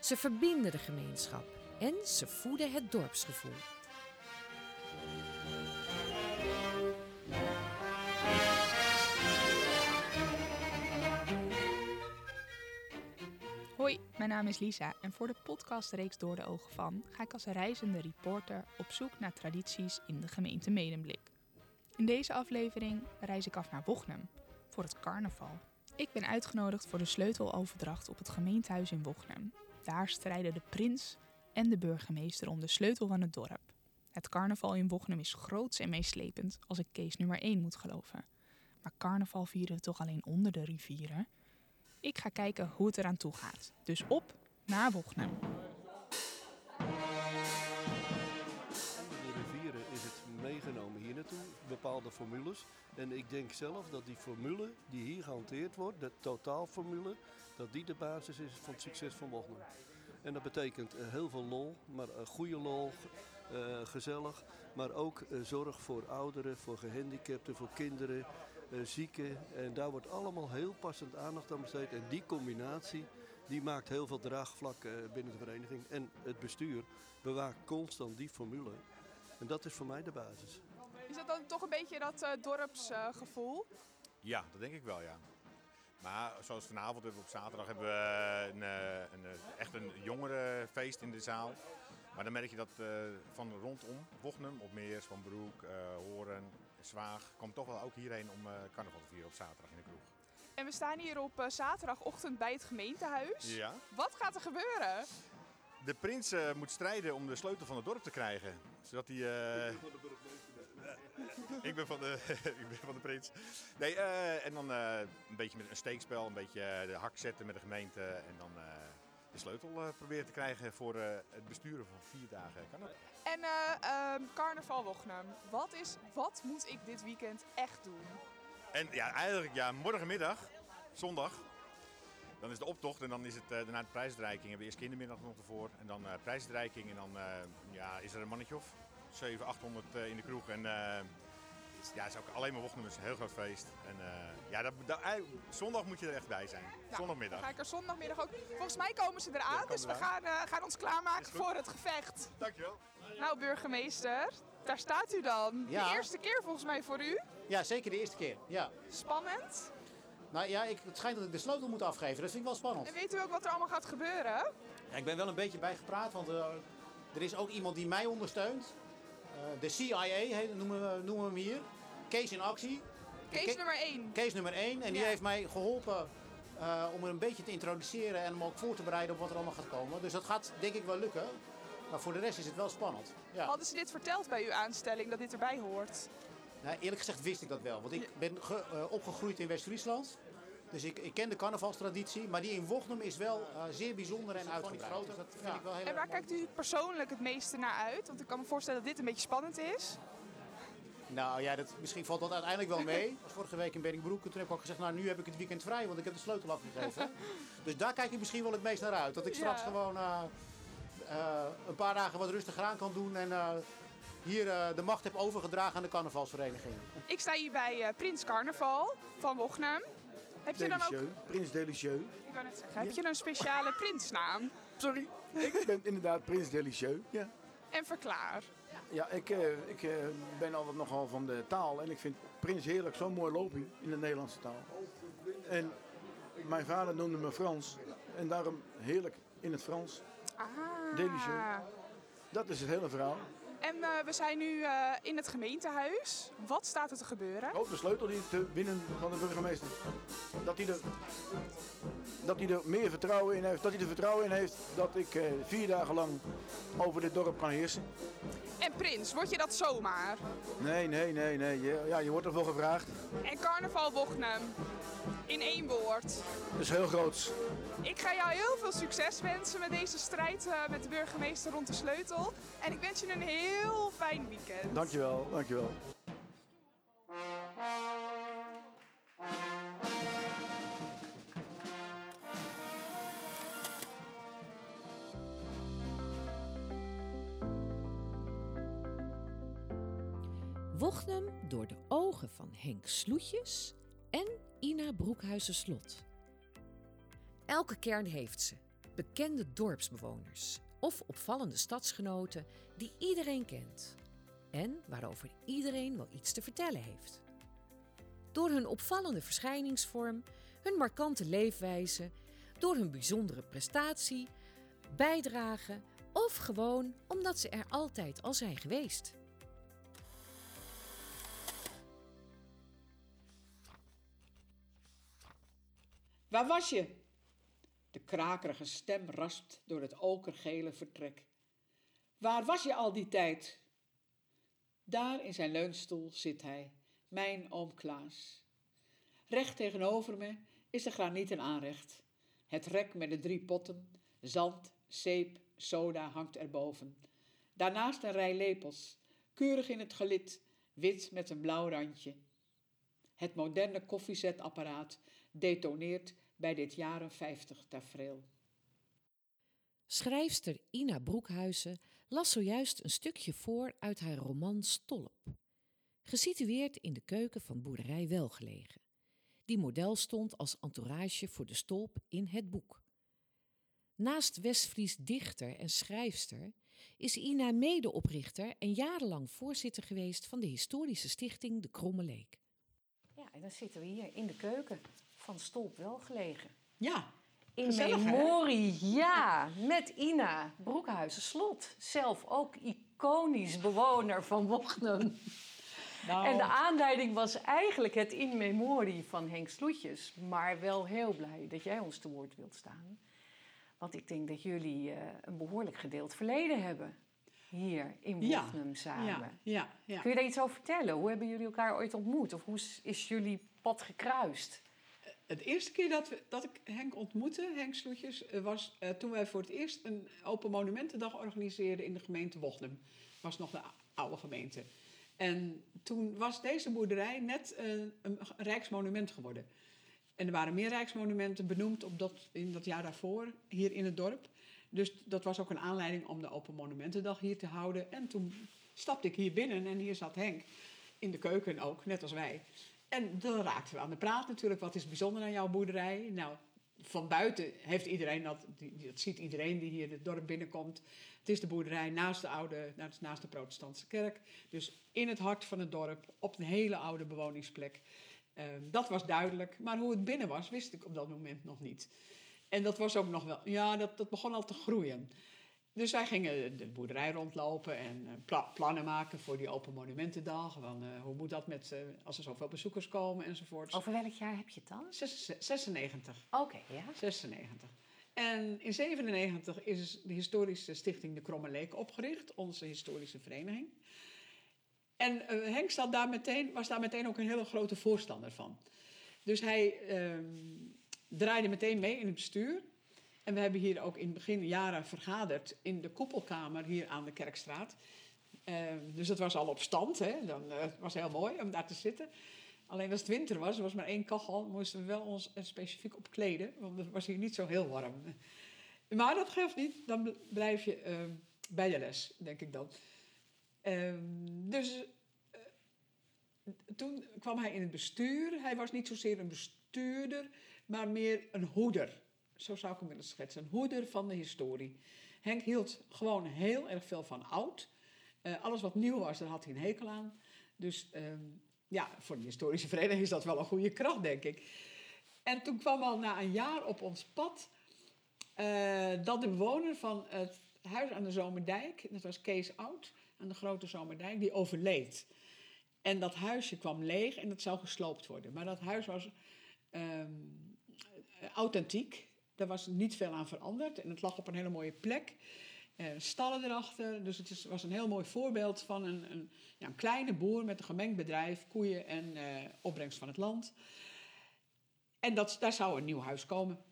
Ze verbinden de gemeenschap en ze voeden het dorpsgevoel. Hoi, mijn naam is Lisa en voor de podcastreeks Door de Ogen van ga ik als reizende reporter op zoek naar tradities in de gemeente Medemblik. In deze aflevering reis ik af naar Wochnum voor het carnaval. Ik ben uitgenodigd voor de sleuteloverdracht op het gemeentehuis in Wochnum. Daar strijden de prins en de burgemeester om de sleutel van het dorp. Het carnaval in Wochnum is groots en meeslepend als ik Kees nummer 1 moet geloven. Maar carnaval vieren we toch alleen onder de rivieren? Ik ga kijken hoe het eraan toe gaat. Dus op naar. Onder de rivieren is het meegenomen hier naartoe, bepaalde formules. En ik denk zelf dat die formule die hier gehanteerd wordt, de totaalformule, dat die de basis is van het succes van Wochnum. En dat betekent eh, heel veel lol, maar eh, goede lol, eh, gezellig. Maar ook zorg voor ouderen, voor gehandicapten, voor kinderen, zieken. En daar wordt allemaal heel passend aandacht aan besteed. En die combinatie die maakt heel veel draagvlak eh, binnen de vereniging. En het bestuur bewaakt constant die formule. En dat is voor mij de basis. Is dat dan toch een beetje dat eh, dorpsgevoel? Ja, dat denk ik wel, ja. Maar zoals vanavond hebben we op zaterdag hebben we een, eh, een, eh, echt een jongerenfeest in de zaal. Maar dan merk je dat eh, van rondom Wochnum, op Meers, Van Broek, eh, Horen, Zwaag, komt toch wel ook hierheen om eh, carnaval te vieren op zaterdag in de kroeg. En we staan hier op eh, zaterdagochtend bij het gemeentehuis. Ja. Wat gaat er gebeuren? De prins eh, moet strijden om de sleutel van het dorp te krijgen. Zodat hij... eh, ik ben van de, ik ben van de prins. Nee, eh, en dan eh, een beetje met een steekspel, een beetje de hak zetten met de gemeente. En dan eh, de sleutel eh, proberen te krijgen voor eh, het besturen van vier dagen carnaval. En eh, ehm, carnaval Wochnum. Wat, is, wat moet ik dit weekend echt doen? En ja, eigenlijk ja, morgenmiddag, zondag, dan is de optocht en dan is het daarna de prijsuitreiking. We hebben eerst kindermiddag nog ervoor en dan prijsuitreiking. En dan ja, is er een mannetje of 700, 800 eh, in de kroeg. En ja, het is ook alleen maar Wochnum, het is een heel groot feest. En eh, ja, dat, zondag moet je er echt bij zijn. Zondagmiddag. Ga ik er zondagmiddag ook. Volgens mij komen ze eraan, dus we gaan, eh, gaan ons klaarmaken voor het gevecht. Dankjewel. Nou, burgemeester, daar staat u dan. Ja. De eerste keer volgens mij voor u. Ja, zeker de eerste keer. Ja. Spannend. Nou ja, ik, het schijnt dat ik de sleutel moet afgeven. Dat vind ik wel spannend. En weet u ook wat er allemaal gaat gebeuren? Ja, ik ben wel een beetje bijgepraat, want eh, er is ook iemand die mij ondersteunt. Eh, de CIA noemen, we, noemen we hem hier. Kees in actie. Kees Ke- nummer 1. Kees nummer 1. En die Ja. heeft mij geholpen eh, om er een beetje te introduceren en hem ook voor te bereiden op wat er allemaal gaat komen. Dus dat gaat denk ik wel lukken. Maar voor de rest is het wel spannend. Ja. Hadden ze dit verteld bij uw aanstelling, dat dit erbij hoort? Nou, eerlijk gezegd wist ik dat wel. Want ik ben ge- eh, opgegroeid in West-Friesland. Dus ik, ik ken de carnavalstraditie. Maar die in Wochnum is wel eh, zeer bijzonder en uitgebreid. Dus dat vind ik wel heel En waar kijkt u persoonlijk het meeste naar uit? Want ik kan me voorstellen dat dit een beetje spannend is. Nou ja, dat, misschien valt dat uiteindelijk wel mee. Ik was vorige week in Benningbroek en toen heb ik ook gezegd... nou, nu heb ik het weekend vrij, want ik heb de sleutel afgegeven. dus daar kijk ik misschien wel het meest naar uit. Dat ik straks Ja. gewoon eh, eh, een paar dagen wat rustiger aan kan doen... en eh, hier eh, de macht heb overgedragen aan de carnavalsvereniging. Ik sta hier bij eh, Prins Carnaval van Wochnum. Heb je dan ook... Delicieux, Prins Delicieux. Ik wou net zeggen, heb je een speciale prinsnaam? Sorry, ik ben inderdaad Prins Delicieux. Ja, En verklaar. Ja ik, eh, ik eh, ben altijd nogal van de taal en ik vind Prins heerlijk, zo'n mooi loopje in de Nederlandse taal. En mijn vader noemde me Frans en daarom heerlijk in het Frans. Ah. Delicieux. Dat is het hele verhaal. En eh, we zijn nu eh, in het gemeentehuis. Wat staat er te gebeuren? Ook de sleutel die te winnen van de burgemeester. Dat hij er, dat hij er meer vertrouwen in heeft. Dat hij er vertrouwen in heeft dat ik eh, vier dagen lang over dit dorp kan heersen. En Prins, word je dat zomaar? Nee, nee, nee, nee. Je, ja, je wordt er wel gevraagd. En carnaval Wochnum. In één woord. Dat is heel groot. Ik ga jou heel veel succes wensen met deze strijd eh, met de burgemeester rond de sleutel. En ik wens je een heel fijn weekend. Dankjewel, dankjewel. Wochnum door de ogen van Henk Sloetjes en Ina Broekhuizen-Slot. Elke kern heeft ze. Bekende dorpsbewoners of opvallende stadsgenoten die iedereen kent. En waarover iedereen wel iets te vertellen heeft. Door hun opvallende verschijningsvorm, hun markante leefwijze, door hun bijzondere prestatie, bijdrage of gewoon omdat ze er altijd al zijn geweest. Waar was je? De krakerige stem raspt door het okergele vertrek. Waar was je al die tijd? Daar in zijn leunstoel zit hij, mijn oom Klaas. Recht tegenover me is de granieten aanrecht. Het rek met de drie potten, zand, zeep, soda hangt erboven. Daarnaast een rij lepels, keurig in het gelid, wit met een blauw randje. Het moderne koffiezetapparaat detoneert bij dit jaren 50 tafereel. Schrijfster Ina Broekhuizen las zojuist een stukje voor uit haar roman Stolp. Gesitueerd in de keuken van boerderij Welgelegen. Die model stond als entourage voor de stolp in het boek. Naast Westfries dichter en schrijfster is Ina medeoprichter en jarenlang voorzitter geweest van de historische stichting De Kromme Leek. Ja, en dan zitten we hier in de keuken van Stolp Welgelegen. Ja, In gezellig, hè? memorie, ja, met Ina Broekhuizen Slot. Zelf ook iconisch bewoner van Wochnum. Nou. En de aanleiding was eigenlijk het in memorie van Henk Sloetjes. Maar wel heel blij dat jij ons te woord wilt staan. Want ik denk dat jullie eh, een behoorlijk gedeeld verleden hebben. Hier in Ja, Wochnum samen. ja, ja, ja. Kun je daar iets over vertellen? Hoe hebben jullie elkaar ooit ontmoet? Of hoe is jullie pad gekruist? Het eerste keer dat, we, dat ik Henk ontmoette, Henk Sloetjes, eh, was eh, toen wij voor het eerst een Open Monumentendag organiseerden in de gemeente Wochnum. was nog de ou- oude gemeente. En toen was deze boerderij net eh, een rijksmonument geworden. En er waren meer rijksmonumenten benoemd op dat, in dat jaar daarvoor hier in het dorp. Dus dat was ook een aanleiding om de Open Monumentendag hier te houden. En toen stapte ik hier binnen en hier zat Henk in de keuken ook, net als wij. En dan raakten we aan de praat natuurlijk. Wat is bijzonder aan jouw boerderij? Nou, van buiten heeft iedereen dat, dat ziet iedereen die hier het dorp binnenkomt. Het is de boerderij naast de oude, naast naast de protestantse kerk. Dus in het hart van het dorp, op een hele oude bewoningsplek. Ehm, dat was duidelijk. Maar hoe het binnen was, wist ik op dat moment nog niet. En dat was ook nog wel, ja, dat, dat begon al te groeien. Dus wij gingen de boerderij rondlopen en eh, pla- plannen maken voor die Open Monumentendag. Van, eh, hoe moet dat met, eh, als er zoveel bezoekers komen enzovoort. Over welk jaar heb je het dan? 96. Oké, ja. 96. En in 97 is de historische stichting De Kromme Leek opgericht, onze historische vereniging. En Henk zat daar meteen, was daar meteen ook een hele grote voorstander van. Dus hij ehm, draaide meteen mee in het bestuur. En we hebben hier ook in begin jaren vergaderd in de koepelkamer hier aan de Kerkstraat. Ehm, dus dat was al op stand, hè? Dan, eh, het was heel mooi om daar te zitten. Alleen als het winter was, er was maar één kachel, moesten we wel ons er specifiek op kleden, want het was hier niet zo heel warm. Maar dat geeft niet, dan bl- blijf je ehm, bij de les, denk ik dan. Ehm, dus eh, toen kwam hij in het bestuur. Hij was niet zozeer een bestuurder, maar meer een hoeder. Zo zou ik hem willen schetsen. Hoeder van de historie. Henk hield gewoon heel erg veel van oud. Eh, alles wat nieuw was, daar had hij een hekel aan. Dus ehm, ja, voor de historische vereniging is dat wel een goede kracht, denk ik. En toen kwam al na een jaar op ons pad eh, dat de bewoner van het huis aan de Zomerdijk, dat was Kees Oud, aan de Grote Zomerdijk, die overleed. En dat huisje kwam leeg en dat zou gesloopt worden. Maar dat huis was ehm, authentiek. Daar was niet veel aan veranderd. En het lag op een hele mooie plek. Eh, stallen erachter. Dus het is, was een heel mooi voorbeeld van een, een, ja, een kleine boer met een gemengd bedrijf, koeien en eh, opbrengst van het land. En dat, daar zou een nieuw huis komen.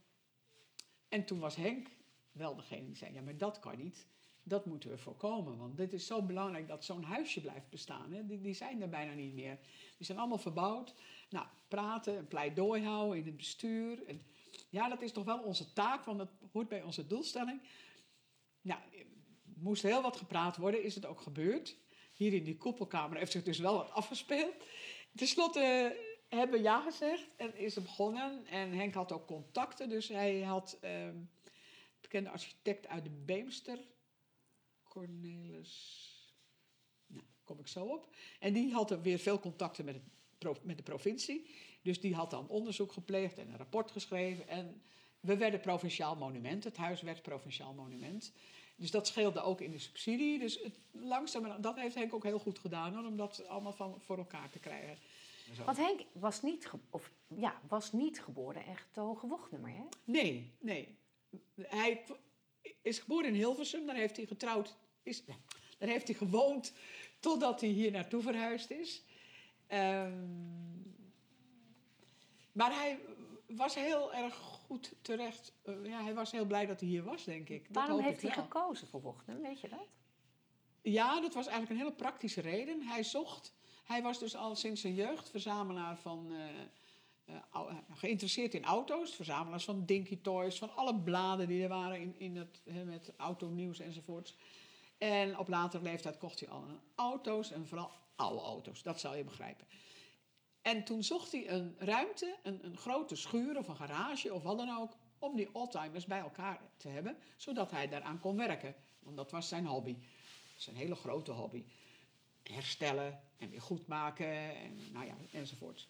En toen was Henk wel degene die zei: Ja, maar dat kan niet. Dat moeten we voorkomen. Want dit is zo belangrijk dat zo'n huisje blijft bestaan. Hè. Die, die zijn er bijna niet meer. Die zijn allemaal verbouwd. Nou, praten, een pleidooi houden in het bestuur. En ja, dat is toch wel onze taak, want dat hoort bij onze doelstelling. Nou, moest heel wat gepraat worden, is het ook gebeurd. Hier in die koepelkamer heeft zich dus wel wat afgespeeld. Ten slotte eh, hebben ja gezegd en is het begonnen. En Henk had ook contacten, dus hij had eh, bekende architect uit de Beemster, Cornelis, nou, kom ik zo op. En die had er weer veel contacten met, met de provincie. Dus die had dan onderzoek gepleegd en een rapport geschreven. En we werden provinciaal monument. Het huis werd provinciaal monument. Dus dat scheelde ook in de subsidie. Dus het, langzaam, dat heeft Henk ook heel goed gedaan hoor, om dat allemaal van, voor elkaar te krijgen. Want Henk was niet, ge- of, ja, was niet geboren en getogen Wochnemer, hè? Nee, nee. Hij is geboren in Hilversum, daar heeft hij getrouwd, is, daar heeft hij gewoond totdat hij hier naartoe verhuisd is. Ehm, maar hij was heel erg goed terecht. eh, ja, hij was heel blij dat hij hier was, denk ik. Dat Waarom heeft ik hij wel. gekozen voor Wochnem, weet je dat? Ja, dat was eigenlijk een hele praktische reden. Hij zocht, hij was dus al sinds zijn jeugd verzamelaar van, eh, eh, geïnteresseerd in auto's, verzamelaars van Dinky Toys, van alle bladen die er waren in, in het, hè, met autonieuws enzovoorts. En op latere leeftijd kocht hij al auto's en vooral oude auto's, dat zal je begrijpen. En toen zocht hij een ruimte, een, een grote schuur of een garage of wat dan ook, om die oldtimers bij elkaar te hebben, zodat hij daaraan kon werken. Want dat was zijn hobby. Zijn hele grote hobby. Herstellen en weer goed maken en nou ja, enzovoorts.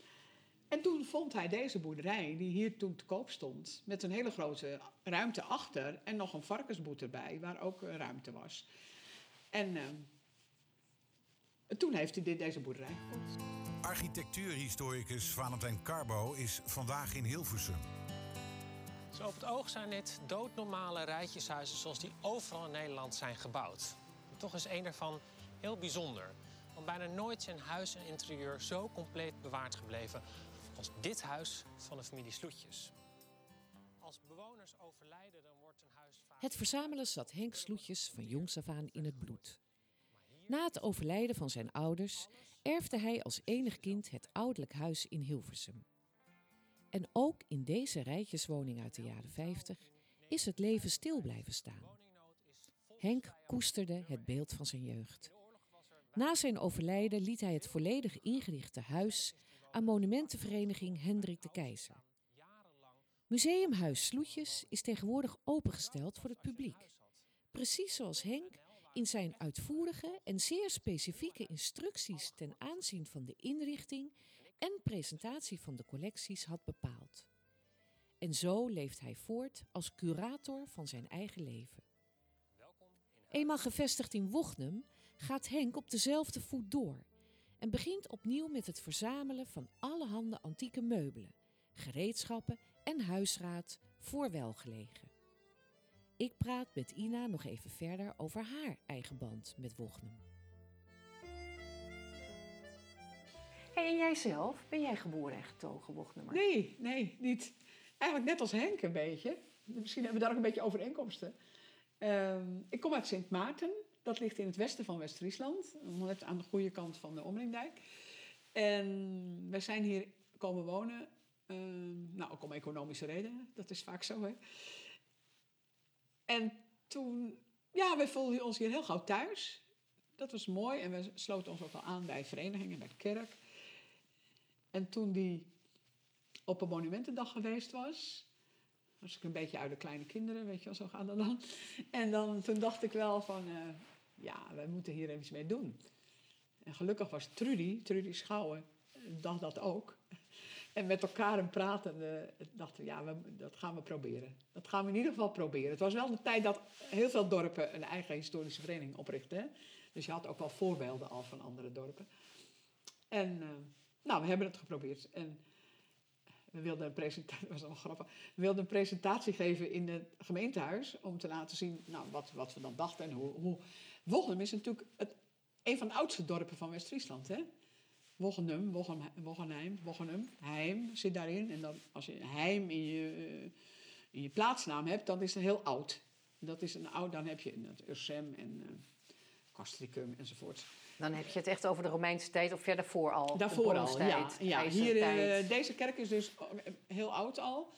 En toen vond hij deze boerderij, die hier toen te koop stond, met een hele grote ruimte achter en nog een varkensboet erbij, waar ook eh, ruimte was. En ehm, toen heeft hij dit, deze boerderij gekocht. Architectuurhistoricus Valentijn Carbo is vandaag in Hilversum. Zo op het oog zijn dit doodnormale rijtjeshuizen zoals die overal in Nederland zijn gebouwd. Toch is één daarvan heel bijzonder. Want bijna nooit zijn huis en interieur zo compleet bewaard gebleven als dit huis van de familie Sloetjes. Als bewoners overlijden, dan wordt een huis vaak... Het verzamelen zat Henk Sloetjes van jongs af aan in het bloed. Na het overlijden van zijn ouders erfde hij als enig kind het ouderlijk huis in Hilversum. En ook in deze rijtjeswoning uit de jaren 50 is het leven stil blijven staan. Henk koesterde het beeld van zijn jeugd. Na zijn overlijden liet hij het volledig ingerichte huis aan monumentenvereniging Hendrik de Keizer. Museumhuis Sloetjes is tegenwoordig opengesteld voor het publiek. Precies zoals Henk in zijn uitvoerige en zeer specifieke instructies ten aanzien van de inrichting en presentatie van de collecties had bepaald. En zo leeft hij voort als curator van zijn eigen leven. Eenmaal gevestigd in Wognum gaat Henk op dezelfde voet door en begint opnieuw met het verzamelen van allerhande antieke meubelen, gereedschappen en huisraad voor welgelegen. Ik praat met Ina nog even verder over haar eigen band met Wognum. Hey, en jijzelf, ben jij geboren en getogen Wochnemer? Nee, nee, niet. Eigenlijk net als Henk een beetje. Misschien hebben we daar ook een beetje overeenkomsten. Ehm, ik kom uit Sint Maarten. Dat ligt in het westen van West-Friesland. Net aan de goede kant van de Omringdijk. En wij zijn hier komen wonen. ehm, nou, ook om economische redenen. Dat is vaak zo, hè. En toen... Ja, we voelden ons hier heel gauw thuis. Dat was mooi. En we sloten ons ook wel aan bij verenigingen, bij de kerk. En toen die op een monumentendag geweest was, was ik een beetje uit de kleine kinderen, weet je wel, zo gaat dat dan. En dan, toen dacht ik wel van, eh, ja, we moeten hier even iets mee doen. En gelukkig was Trudy, Trudy Schouwen, dacht dat ook. En met elkaar en praten eh, dachten we, ja, dat gaan we proberen. Dat gaan we in ieder geval proberen. Het was wel de tijd dat heel veel dorpen een eigen historische vereniging oprichten. hè. Dus je had ook wel voorbeelden al van andere dorpen. En eh, nou, we hebben het geprobeerd. En we wilden een presentatie, was grappig. We een presentatie geven in het gemeentehuis om te laten zien nou, wat, wat we dan dachten en hoe. hoe. Is natuurlijk het, een van de oudste dorpen van West-Friesland. Hè? Wochenum, Wochenheim, Wochenum, Heim zit daarin. En dan, als je Heim in je, eh, in je plaatsnaam hebt, dan is het heel oud. Dat is een oud, dan heb je het Ursem en uh, Castricum enzovoort. Dan heb je het echt over de Romeinse tijd of verder voor al? Daarvoor al, ja. ja. Hier, uh, deze kerk is dus heel oud al.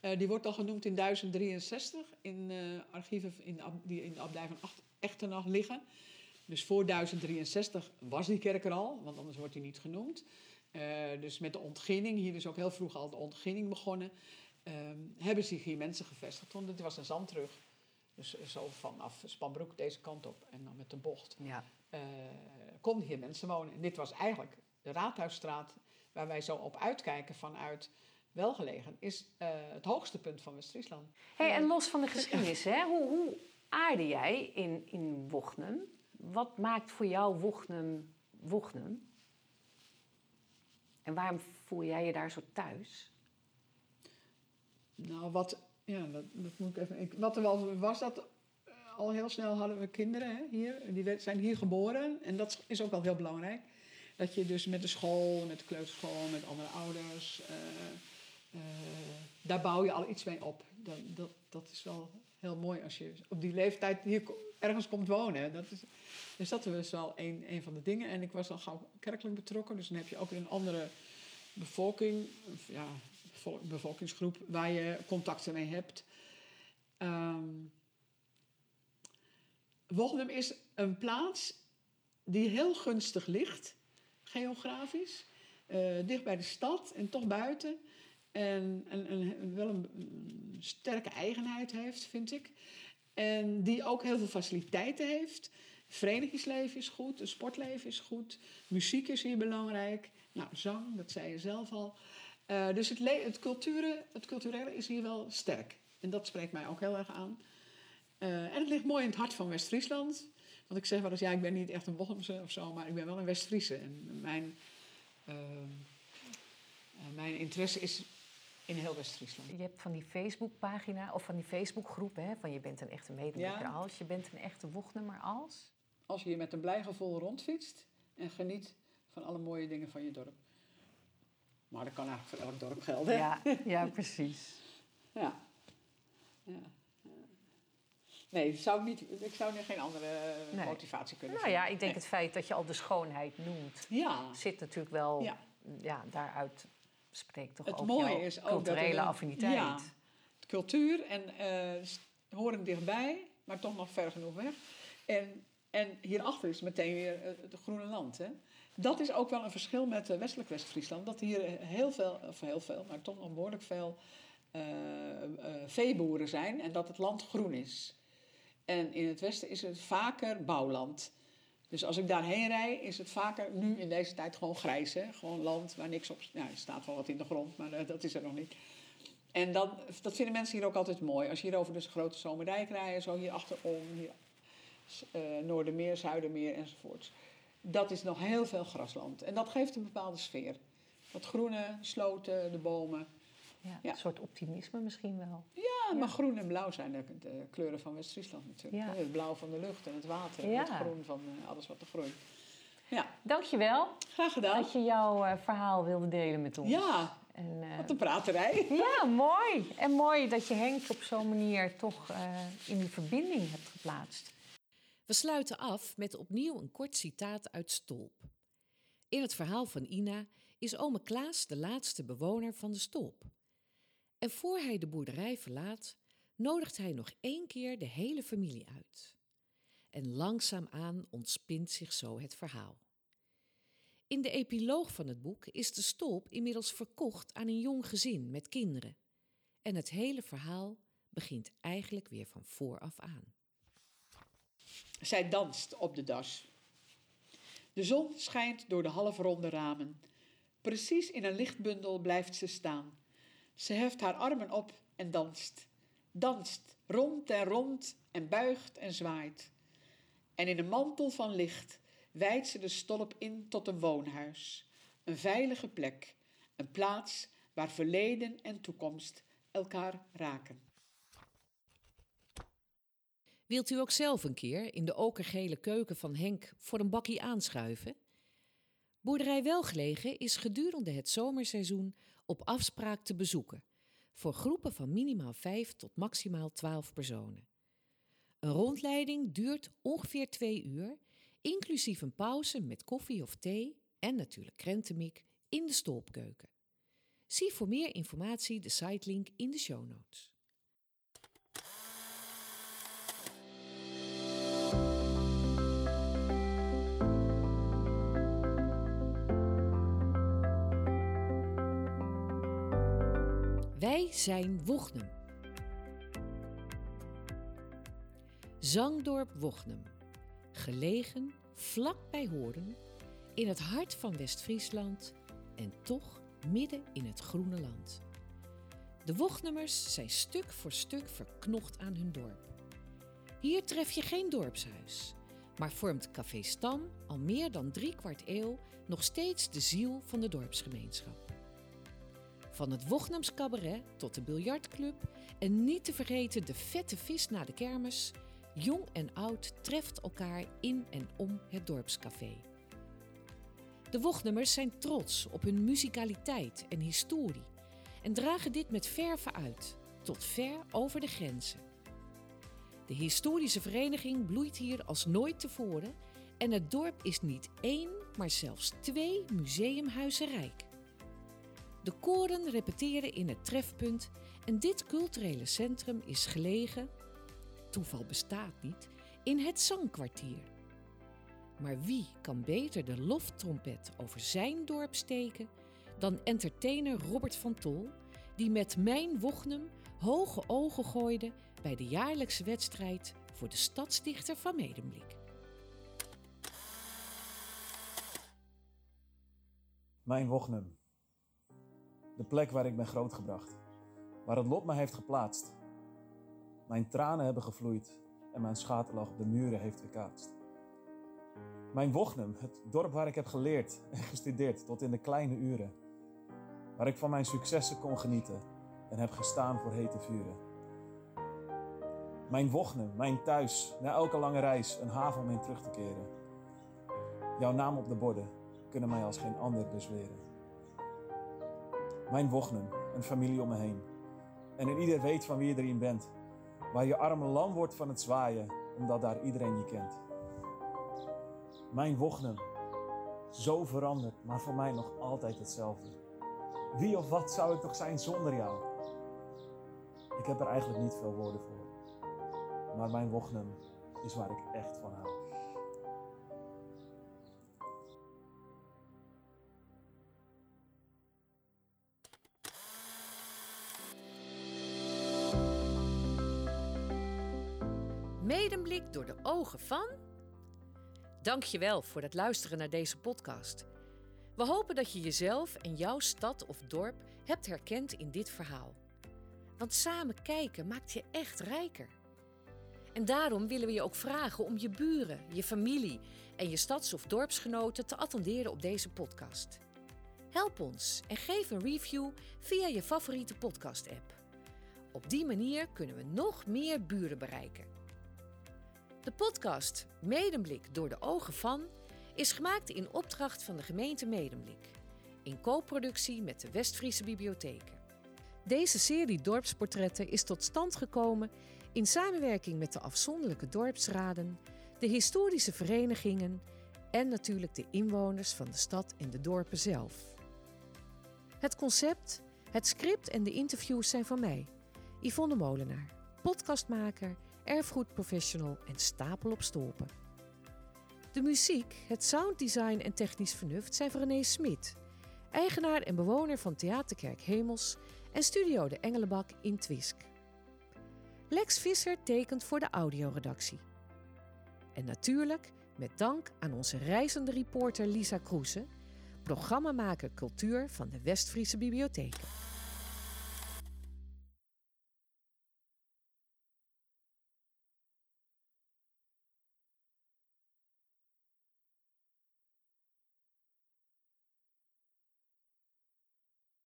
Uh, die wordt al genoemd in 1063 in archieven in de, die in de abdij van Echtenach liggen. Dus voor 1063 was die kerk er al, want anders wordt hij niet genoemd. Uh, dus met de ontginning, hier is ook heel vroeg al de ontginning begonnen, hebben zich hier mensen gevestigd. Want het was een zandrug. Dus zo vanaf Spanbroek deze kant op en dan met de bocht. Ja. konden hier mensen wonen. En dit was eigenlijk de Raadhuisstraat, waar wij zo op uitkijken vanuit welgelegen, is uh, het hoogste punt van West-Friesland. Hey, en los van de geschiedenis, hè? Hoe, hoe aarde jij in, in Wochnum? Wat maakt voor jou Wochnum Wochnum? En waarom voel jij je daar zo thuis? Nou, wat, ja, dat, dat moet ik even. Wat er wel was, dat uh, al heel snel hadden we kinderen hè, hier. Die zijn hier geboren. En dat is ook wel heel belangrijk. Dat je dus met de school, met de kleuterschool, met andere ouders. Uh, uh, daar bouw je al iets mee op. Dat, dat, dat is wel heel mooi als je op die leeftijd hier ergens komt wonen. Dat is, dus dat was wel een, een van de dingen. En ik was al gauw kerkelijk betrokken. Dus dan heb je ook een andere bevolking, ja, bevolkingsgroep waar je contacten mee hebt. Um, is een plaats die heel gunstig ligt, geografisch. Uh, dicht bij de stad en toch buiten. En, wel een, sterke eigenheid heeft, vind ik. En die ook heel veel faciliteiten heeft. Verenigingsleven is goed, het sportleven is goed, muziek is hier belangrijk. Nou, zang, dat zei je zelf al. Uh, dus het, het, het culturele is hier wel sterk. En dat spreekt mij ook heel erg aan. Uh, en het ligt mooi in het hart van West-Friesland. Want ik zeg wel eens, ja, ik ben niet echt een Bochemse of zo, maar ik ben wel een West-Friese. En mijn, uh, mijn interesse is in heel West-Friesland. Je hebt van die Facebookpagina of van die Facebookgroep, hè, van je bent een echte medewerker ja. als, je bent een echte wochtnummer als. Als je hier met een blij gevoel rondfietst en geniet van alle mooie dingen van je dorp. Maar dat kan eigenlijk voor elk dorp gelden. Ja, ja precies. ja. ja. Nee, zou ik, niet, ik zou nu geen andere nee. motivatie kunnen Nou ja, ik denk het feit dat je al de schoonheid noemt, ja. zit natuurlijk wel ja. ja daaruit spreekt toch het ook mooie is ook culturele dat affiniteit. Ja, cultuur en uh, horen dichtbij, maar toch nog ver genoeg weg. En, en hierachter is meteen weer het groene land. Hè? Dat is ook wel een verschil met uh, westelijk West-Friesland. Dat hier heel veel, of heel veel, maar toch nog behoorlijk veel uh, veeboeren zijn. En dat het land groen is. En in het westen is het vaker bouwland. Dus als ik daarheen rij, is het vaker nu in deze tijd gewoon grijs. Hè? Gewoon land waar niks op... Ja, er staat wel wat in de grond, maar uh, dat is er nog niet. En dan, dat vinden mensen hier ook altijd mooi. Als je hier over de grote Zomerdijk rijdt, zo hier achterom, hier, uh, Noordermeer, Zuidermeer enzovoort. Dat is nog heel veel grasland. En dat geeft een bepaalde sfeer. Dat groene, sloten, de bomen. Ja, ja. Een soort optimisme misschien wel. Ja, maar groen en blauw zijn de, de kleuren van West-Friesland natuurlijk. Ja. Het blauw van de lucht en het water en het groen van uh, alles wat er groeit. Ja. Dankjewel. Graag gedaan. Dat je jouw uh, verhaal wilde delen met ons. Ja, en, uh, wat een praterij. Ja, mooi. En mooi dat je Henk op zo'n manier toch in die verbinding hebt geplaatst. We sluiten af met opnieuw een kort citaat uit Stolp. In het verhaal van Ina is ome Klaas de laatste bewoner van de Stolp. En voor hij de boerderij verlaat, nodigt hij nog één keer de hele familie uit. En langzaamaan ontspint zich zo het verhaal. In de epiloog van het boek is de stolp inmiddels verkocht aan een jong gezin met kinderen. En het hele verhaal begint eigenlijk weer van vooraf aan. Zij danst op de das. De zon schijnt door de halfronde ramen. Precies in een lichtbundel blijft ze staan. Ze heft haar armen op en danst. Danst rond en rond en buigt en zwaait. En in een mantel van licht wijdt ze de stolp in tot een woonhuis. Een veilige plek. Een plaats waar verleden en toekomst elkaar raken. Wilt u ook zelf een keer in de okergele keuken van Henk voor een bakkie aanschuiven? Boerderij Welgelegen is gedurende het zomerseizoen op afspraak te bezoeken, voor groepen van minimaal 5 tot maximaal 12 personen. Een rondleiding duurt ongeveer twee uur, inclusief een pauze met koffie of thee en natuurlijk krentenmiek in de stolpkeuken. Zie voor meer informatie de sitelink in de show notes. Zijn Wochnum. Zangdorp Wochnum. Gelegen vlak bij Hoorn, in het hart van West-Friesland en toch midden in het groene land. De Wochnummers zijn stuk voor stuk verknocht aan hun dorp. Hier tref je geen dorpshuis, maar vormt Café Stam al meer dan drie kwart eeuw nog steeds de ziel van de dorpsgemeenschap. Van het Wochnams Cabaret tot de biljartclub en niet te vergeten de vette vis na de kermis, jong en oud treft elkaar in en om het dorpscafé. De Wochnummers zijn trots op hun muzikaliteit en historie en dragen dit met verve uit, tot ver over de grenzen. De historische vereniging bloeit hier als nooit tevoren en het dorp is niet één, maar zelfs twee museumhuizen rijk. De koren repeteren in het trefpunt en dit culturele centrum is gelegen, toeval bestaat niet, in het zangkwartier. Maar wie kan beter de loftrompet over zijn dorp steken dan entertainer Robert van Tol, die met Mijn Wochnum hoge ogen gooide bij de jaarlijkse wedstrijd voor de stadsdichter van Medemblik. Mijn Wochnum. De plek waar ik ben grootgebracht. Waar het lot me heeft geplaatst. Mijn tranen hebben gevloeid en mijn schaterlach op de muren heeft gekaatst. Mijn Wochnum, het dorp waar ik heb geleerd en gestudeerd tot in de kleine uren. Waar ik van mijn successen kon genieten en heb gestaan voor hete vuren. Mijn Wochnum, mijn thuis, na elke lange reis een haven om in terug te keren. Jouw naam op de borden kunnen mij als geen ander bezweren. Mijn Wochnum, een familie om me heen. En in ieder weet van wie je erin bent. Waar je arme lam wordt van het zwaaien, omdat daar iedereen je kent. Mijn Wochnum, zo veranderd, maar voor mij nog altijd hetzelfde. Wie of wat zou ik toch zijn zonder jou? Ik heb er eigenlijk niet veel woorden voor. Maar mijn Wochnum is waar ik echt van hou. Medemblik door de ogen van. Dankjewel voor het luisteren naar deze podcast. We hopen dat je jezelf en jouw stad of dorp hebt herkend in dit verhaal. Want samen kijken maakt je echt rijker. En daarom willen we je ook vragen om je buren, je familie en je stads- of dorpsgenoten te attenderen op deze podcast. Help ons en geef een review via je favoriete podcast-app. Op die manier kunnen we nog meer buren bereiken. De podcast Medemblik door de ogen van is gemaakt in opdracht van de gemeente Medemblik. In co-productie met de Westfriese Bibliotheken. Deze serie dorpsportretten is tot stand gekomen in samenwerking met de afzonderlijke dorpsraden, de historische verenigingen en natuurlijk de inwoners van de stad en de dorpen zelf. Het concept, het script en de interviews zijn van mij, Yvonne Molenaar, podcastmaker, erfgoedprofessional en stapel op stolpen. De muziek, het sounddesign en technisch vernuft zijn van René Smit, eigenaar en bewoner van Theaterkerk Hemels en Studio de Engelenbak in Twisk. Lex Visser tekent voor de audioredactie. En natuurlijk met dank aan onze reizende reporter Lisa Kroese, programmamaker cultuur van de Westfriese Bibliotheken.